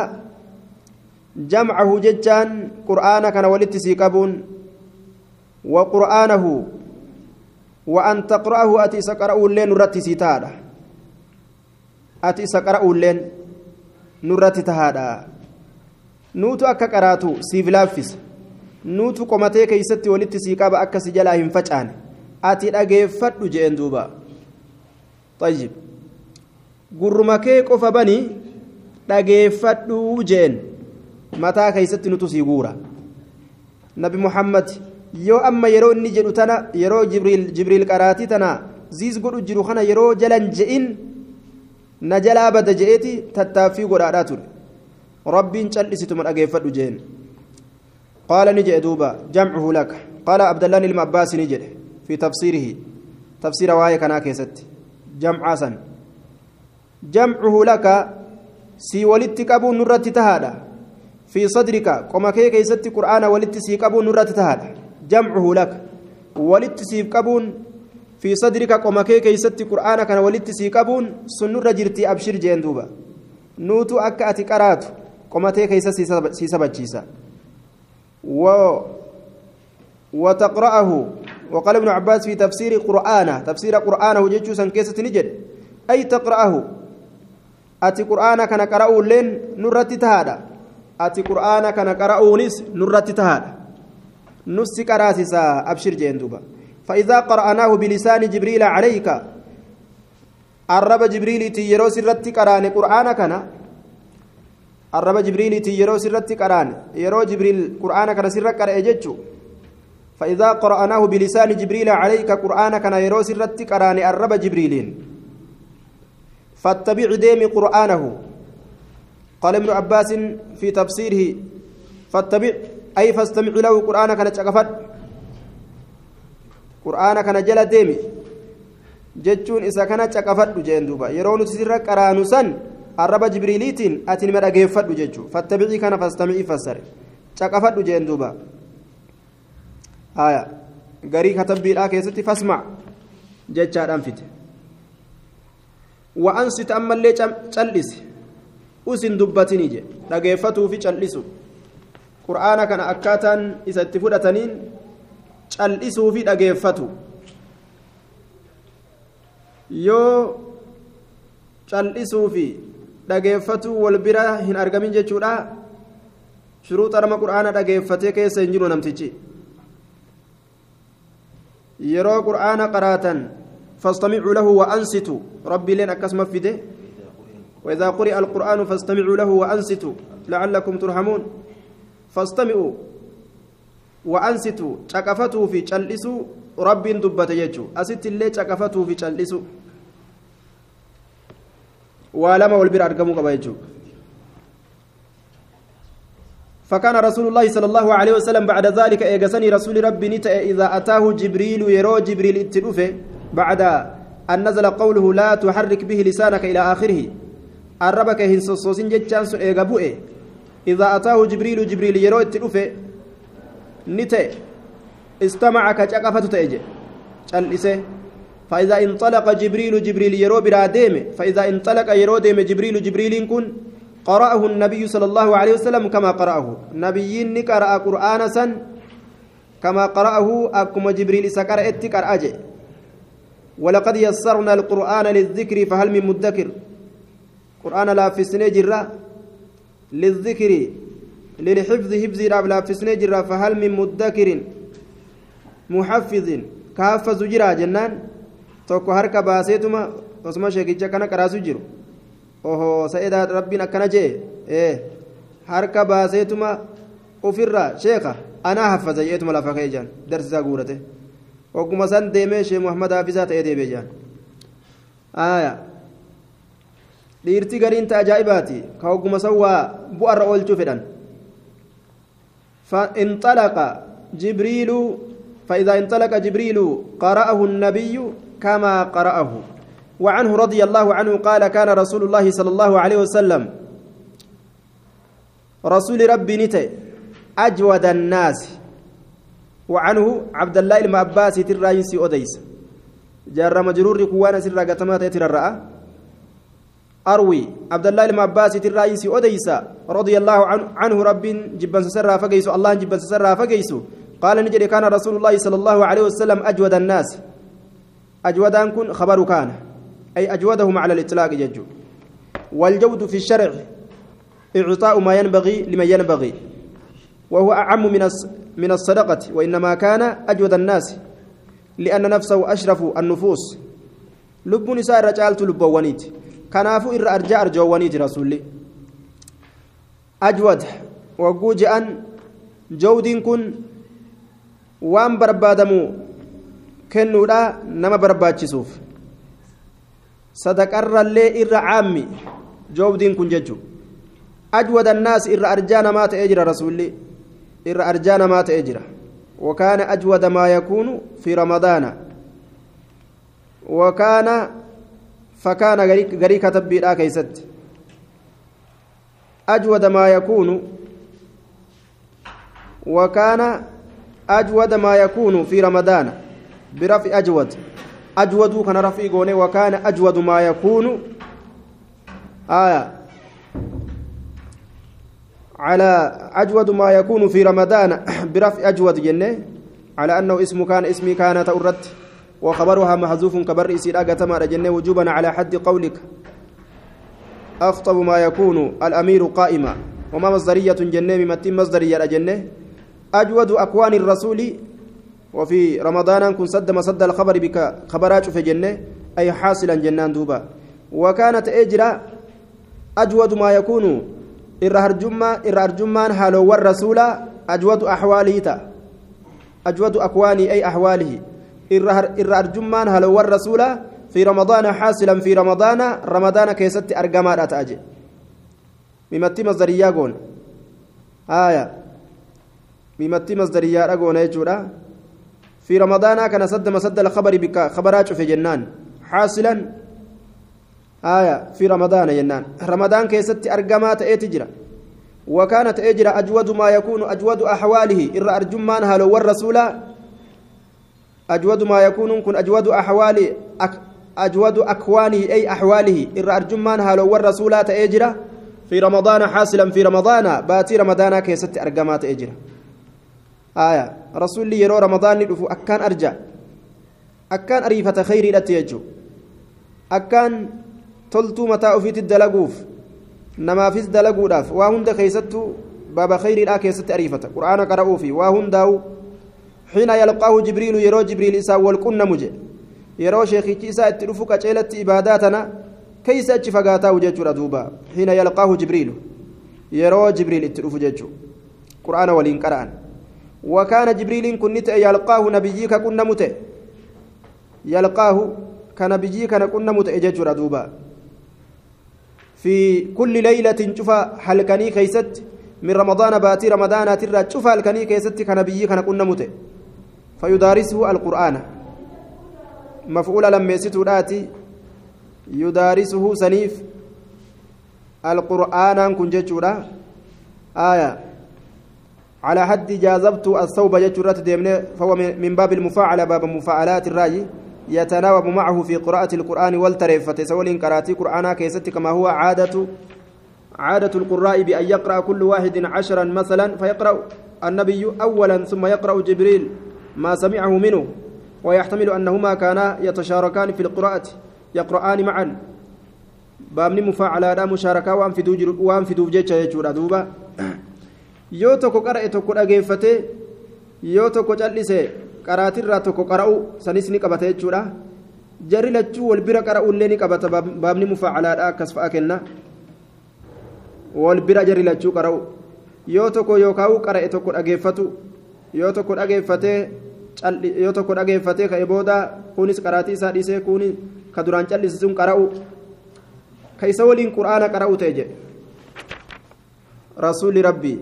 A: جمعه ججان قرآن كان ولت سيقبون وقرآنه وأن تقرأه أتي سقرأه اللين رت سيتادا ati isa qara'uulleen nurratti tahaadha. Nuutu akka qaraatu siif laaffisa. Nuutu qomatee keeysatti walitti sii qaba akka si jalaa hin facaane. Ati dhageeffadhu jeen duuba. Ayyib gurruma kee qofa banii dhageeffadhu jeen. Mataa keeysatti nutu sii guura. Nabi muhammad yoo amma yeroo inni jedhu tana yeroo jibriil qaraatii tana ziis godhu jiru kana yeroo jalan je'in na jalaa bada je'eeti tattaaffii godhaadhaa ture rabbiin cal'isituma dhageeffadhu jeen qaala ni jedhe duuba jamcuhu laka qaala abdallaan ilma abbaasi ni jedhe fi tafsiirihi tafsiira waa'ee kanaa keessatti jamcaa san jamcuhu laka sii walitti qabuun nurratti tahaadha fi sadrika qoma kee keeysatti qur'aana walitti sii qabuun nurratti tahaadha jamcuhu laka walitti siif qabuun في صدرك قوم كي كيستي قرآن كان ولدت سيقبون سنور جرتي أبشر جين دوبا. نوتو أكا أتي قرات قوم تي كيس سيسبتشيسا و وتقرأه. وقال ابن عباس في تفسير قرآن تفسير قرآنه جيتشو سنكيسة نجد. أي تقرأه؟ أتي قرآن كان قرأوا لين نرتي تهادا. أتي قرآن كان قرأوا نس نرتي تهادا. نسي قراسيسا أبشر جين دوبا. فإذا قرأناه بلسان جبريل عليك الرب جبريل تيرو سرتي قرآن قرآن كان الرب جبريل تيرو سرتي قرآن يرو جبريل قرآن كان سر قرأ فإذا قرأناه بلسان جبريل عليك قرآن كان يرو سرتي قرآن الرب جبريل فاتبع ديم قرآنه. قال ابن عباس في تفسيره فاتبع أي فاستمع له قرآن كان تشكفت qur'aana kana jala deemi. Jechuun isa kana caqafadhu jeen duuba. Yeroo nuti sirra qaraanu san arraba jibriiliitiin ati nima dhageeffadhu jechuu. Fattabicii kana fastamicii fassare. Caqafadhu jeen duuba. Haya garii katabbiidhaa keessatti fasmac jechaadhaan fite. Wa'ansit ammallee cal'ise. Usin dubbatinii je. Dhageeffatuufi cal'isu. Qur'aana kana akkaataan isa itti fudhataniin cal'isuu fi dhageeffatu yoo cal'isuu fi dhageeffatu wal bira hin argamin jechuudha shuruuxa nama qur'aana dhageeffatee keessa hin jiru namtichi yeroo qur'aana qaraatan فاستمعوا له وأنصتوا ربي لين أكسم فيده وإذا قرئ القرآن فاستمعوا له وأنصتوا لعلكم ترحمون فاستمعوا وأنستوا caqafatuu fi cal'isuu rabbiin dubbate jechuun asitti illee caqafatuu fi cal'isuu waa lama wal bira argamuu qaba jechuudha. فكان رسول الله صلى الله عليه وسلم بعد ذلك إيجاسني رسول ربي نتا إذا أتاه جبريل يرو جبريل اتلوفه بعد أن نزل قوله لا تحرك به لسانك إلى آخره. الربك هنسوسين جتشانس إيجابوه إذا أتاه جبريل جبريل يرو نتا استمع كشقفة تأجي cal'ise فإذا انطلق جبريل جبريل يرو برا ديم فإذا انطلق يرو جبريل جبريل كن قرأه النبي صلى الله عليه وسلم كما قرأه نبيين قرأ قرآن سن كما قرأه أكما جبريل سكر اتكر أجي ولقد يسرنا القرآن للذكر فهل من مدكر قرآن لا في سنة جرة للذكر للحفظ حفظ راب لا جرة فهل من مدكر محفظ كافز جرا جنان توكو هركا باسيتما oho sa'idaa rabbiin akkana jee harka baaseetuma ofirraa sheeka anaa haffaza jeetuma lafa ka'e jaan darsisaa guurate ogguma san deemee shee muhammad haafisaa ta'ee deebee jaan dhiirti gariin ta ajaa'ibaati ka ogguma san waa bu'arra oolchuu fedhan فانطلق جبريل فإذا انطلق جبريل قرأه النبي كما قرأه. وعنه رضي الله عنه قال كان رسول الله صلى الله عليه وسلم رسول ربي نتي أجود الناس. وعنه عبد الله المعباس تراينسي أديس جار مجرور كوانا سر قتمات يترى أروي عبد الله المعباس تراينسي أديس رضي الله عنه رب جبا سسرى فقيس الله جبا سسرى فقيس قال نجري كان رسول الله صلى الله عليه وسلم أجود الناس. أجود أن كن خبر كان. أي أجودهم على الإطلاق ججو. والجود في الشرع إعطاء ما ينبغي لمن ينبغي. وهو أعم من من الصدقة وإنما كان أجود الناس لأن نفسه أشرف النفوس. لب نساء رجالت لب إر أرجع أرجو ونيت رسولي أجود وجوج أن جود كن وان بربادمو كنولا نما برباتشسوف sadaqarrallee irra caammi joobdiin kun jechuun ajwada annaas irra arjaa namaa ta'ee jira rasuulli irra arjaa namaa ta'ee jira وكان أجود ما يكون في رمضان فكان غري كتب بلا كيست. أجود ما يكون. وكان أجود ما يكون في رمضان. برفع أجود. أجود كان رفع وكان أجود ما يكون. آية. على أجود ما يكون في رمضان. برفع أجود جنة. على أنه اسم كان اسمي كان تأرت وخبرها محذوف كبر إسير أقتما جنة وجوبا على حد قولك. أخطب ما يكون الأمير قائما. وما مصدرية جنة ممتين مصدرية جنة أجود أكوان الرسول. وفي رمضان كن سد مسد الخبر بك خبرات في جنة. أي حاصلا جنان دوبا. وكانت أجرا. أجود ما يكون. irra arjummaan haaloowwan rasuulaa ajwadu axwaalihi ajwadu akwaanii ay axwaalihi irra arjummaan haaloowwan rasuulaa fi ramadaana xaasilan fi ramadaana ramadaana keessatti argamaadha ta'a je mimatti masdariyyaa goona haaya mimatti masdariyyaadha goona jechuudha في رمضان كان سد مسد الخبر بك خبرات في جنان حاصلا آية في رمضان ينان رمضان كيست أرجمات إتجرا وكانت أجرا أجود ما يكون أجود أحواله إر أرجمان هلو والرسول أجود ما يكون كن أجود أحواله أك أجود أكوانه أي أحواله. إر أرجمان هلو والرسول تأجرا في رمضان حاصلا في رمضان. باتي رمضان كيست أرجمات أجرا آية. رسول يرو رمضان يدفو أكان أرجع أكان أريفة خيري لتيجو أكان toltuu mataa ofiitti dalaguuf namaafis dalaguudhaaf waa hunda keessattuu baaba khayriidhaa keessatti ariifata qur'aana qara'uufi waa hundaa'u xiina isaan wal qunnamu jedhe yeroo sheekichi isaa itti dhufu qaceelatti ibaadaa tana keeysa achi fagaataa'u jechuudha duuba xiina yalqaahu jibriilu yeroo jibriil itti dhufu jechuu qur'aana waliin qara'an وكان جبريل كنت يلقاه نبيك كنا مت يلقاه كنبيك كنا مت اججر دوبا في كل ليلة شوف حلقني كيست من رمضان باتي رمضان ترى شوف حلقني كيست كنبي كان كنا مت فيدارسه القرآن. مفعول لما يستوراتي يدارسه سنيف. القرآن كن جتشورا. آية. على حد جاذبت الثوب جتشورات ديمنه فهو من باب المفاعلة باب مفاعلات الراجي يتناوب معه في قراءة القرآن والترف سولين قراتي قرآنا كيست كما هو عادة عادة القراء بأن يقرأ كل واحد عشرا مثلا فيقرأ النبي أولا ثم يقرأ جبريل. ما سمعه منه ويحتمل أنهما كانا يتشاركان في القراءة يقرآن معا بابني مفاعلة مشاركة وأنفدوا جيتشا يجورا دوبا yoo tokko qara'e tokko dhageeffate yoo tokko cal'ise qaraatirraa tokko qara'u sanis ni qabata jechuudha jarri lachuu wal bira qara'ullee ni qabata baabni mufaacalaadha akkas fa'a kenna wal bira jarri lachuu qara'u yoo tokko yookaan qara'e tokko dhageeffatu yoo tokko dhageeffatee yoo tokko dhageeffatee ka'e booda kunis qaraatii isaa dhiisee kuni ka duraan callisiisuun qara'u ka isa waliin qur'aana qara'u ta'e jedhe rasuulli rabbii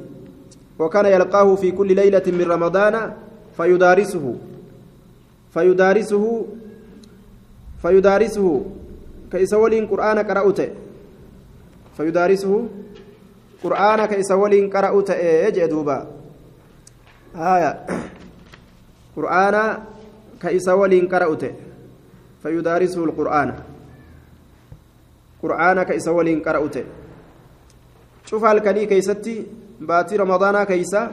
A: وكان يلقاه في كل ليلة من رمضان فيدارسه فيدارسه فيدارسه كيسولين قرآن قرأته فيدارسه قرآن كيسولين قرأته يجي دوبا آية. قرآن كيسولين قرأته فيدارسه القرآن. قرآن كيسولين قرأته شوف هالكني كيستي باتي رمضان كيسا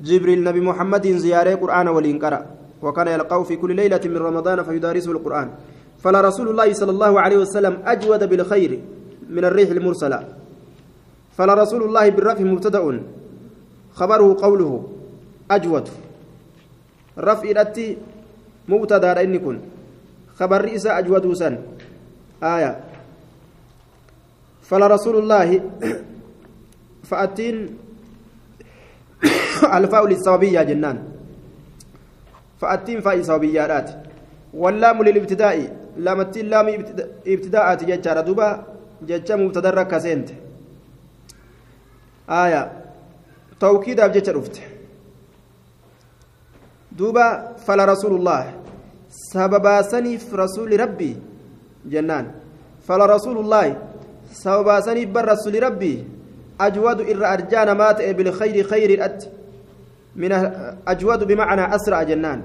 A: جبريل نبي محمد زيارة قرآن ولين قرأ وكان يلقاه في كل ليلة من رمضان فيدارسه القرآن. فلا رسول الله صلى الله عليه وسلم أجود بالخير من الريح المرسلة. فلا رسول الله بالرفع مبتدأ. خبره قوله أجود. رفع الأتي مبتدأ إن كن. خبر رئيس أجود سن. آية. فلا رسول الله فأتين الفاء للصوابية جنان. فأتين فاء صوابيات واللام للابتداء. لامتين لام ابتداءات ججارة دوبا ججا مبتدرة كسنت آية. توكيد أبجد رفت. دوبا فلا رسول الله. سببا سنف رسول ربي. جنان. فلا رسول الله. سببا سنف بر رسول ربي. أجود إر أرجان مات بالخير خير الأت من أجود بمعنى أسرع جنان.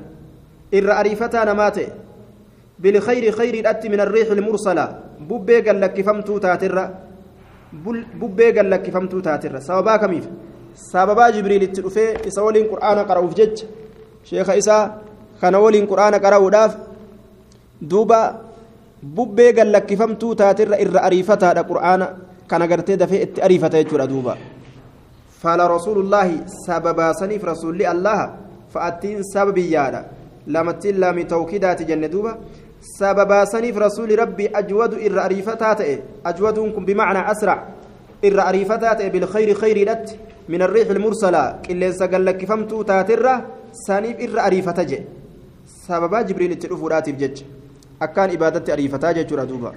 A: إر أريفتان مات بالخير خير الأت من الريح المرسلة. ببي قال لك فمتو تاتر ببي قال لك فمتو تاتر سببا كميف. ولين قرآن قرأوا داف دوبا ببي قال لك فمتو تاتر إر أريفتها قرآن كان قرتي دفي إت أريفتها يجور دوبا فعلى رسول الله سببا سنيف رسول الله فأتين سببي يادا لامتين لامي توكيدات جنة دوبا سببا سنيف رسول ربي أجود إر أريفتات أجودكم بمعنى أسرع إر أريفتات بالخير خير لت من الريح المرسلة إلا سقل لك فمتو تاترة سنيف إر أريفتج سببا جبريل التلفورات بجج أكان إبادة أريفتاج جرى دوبا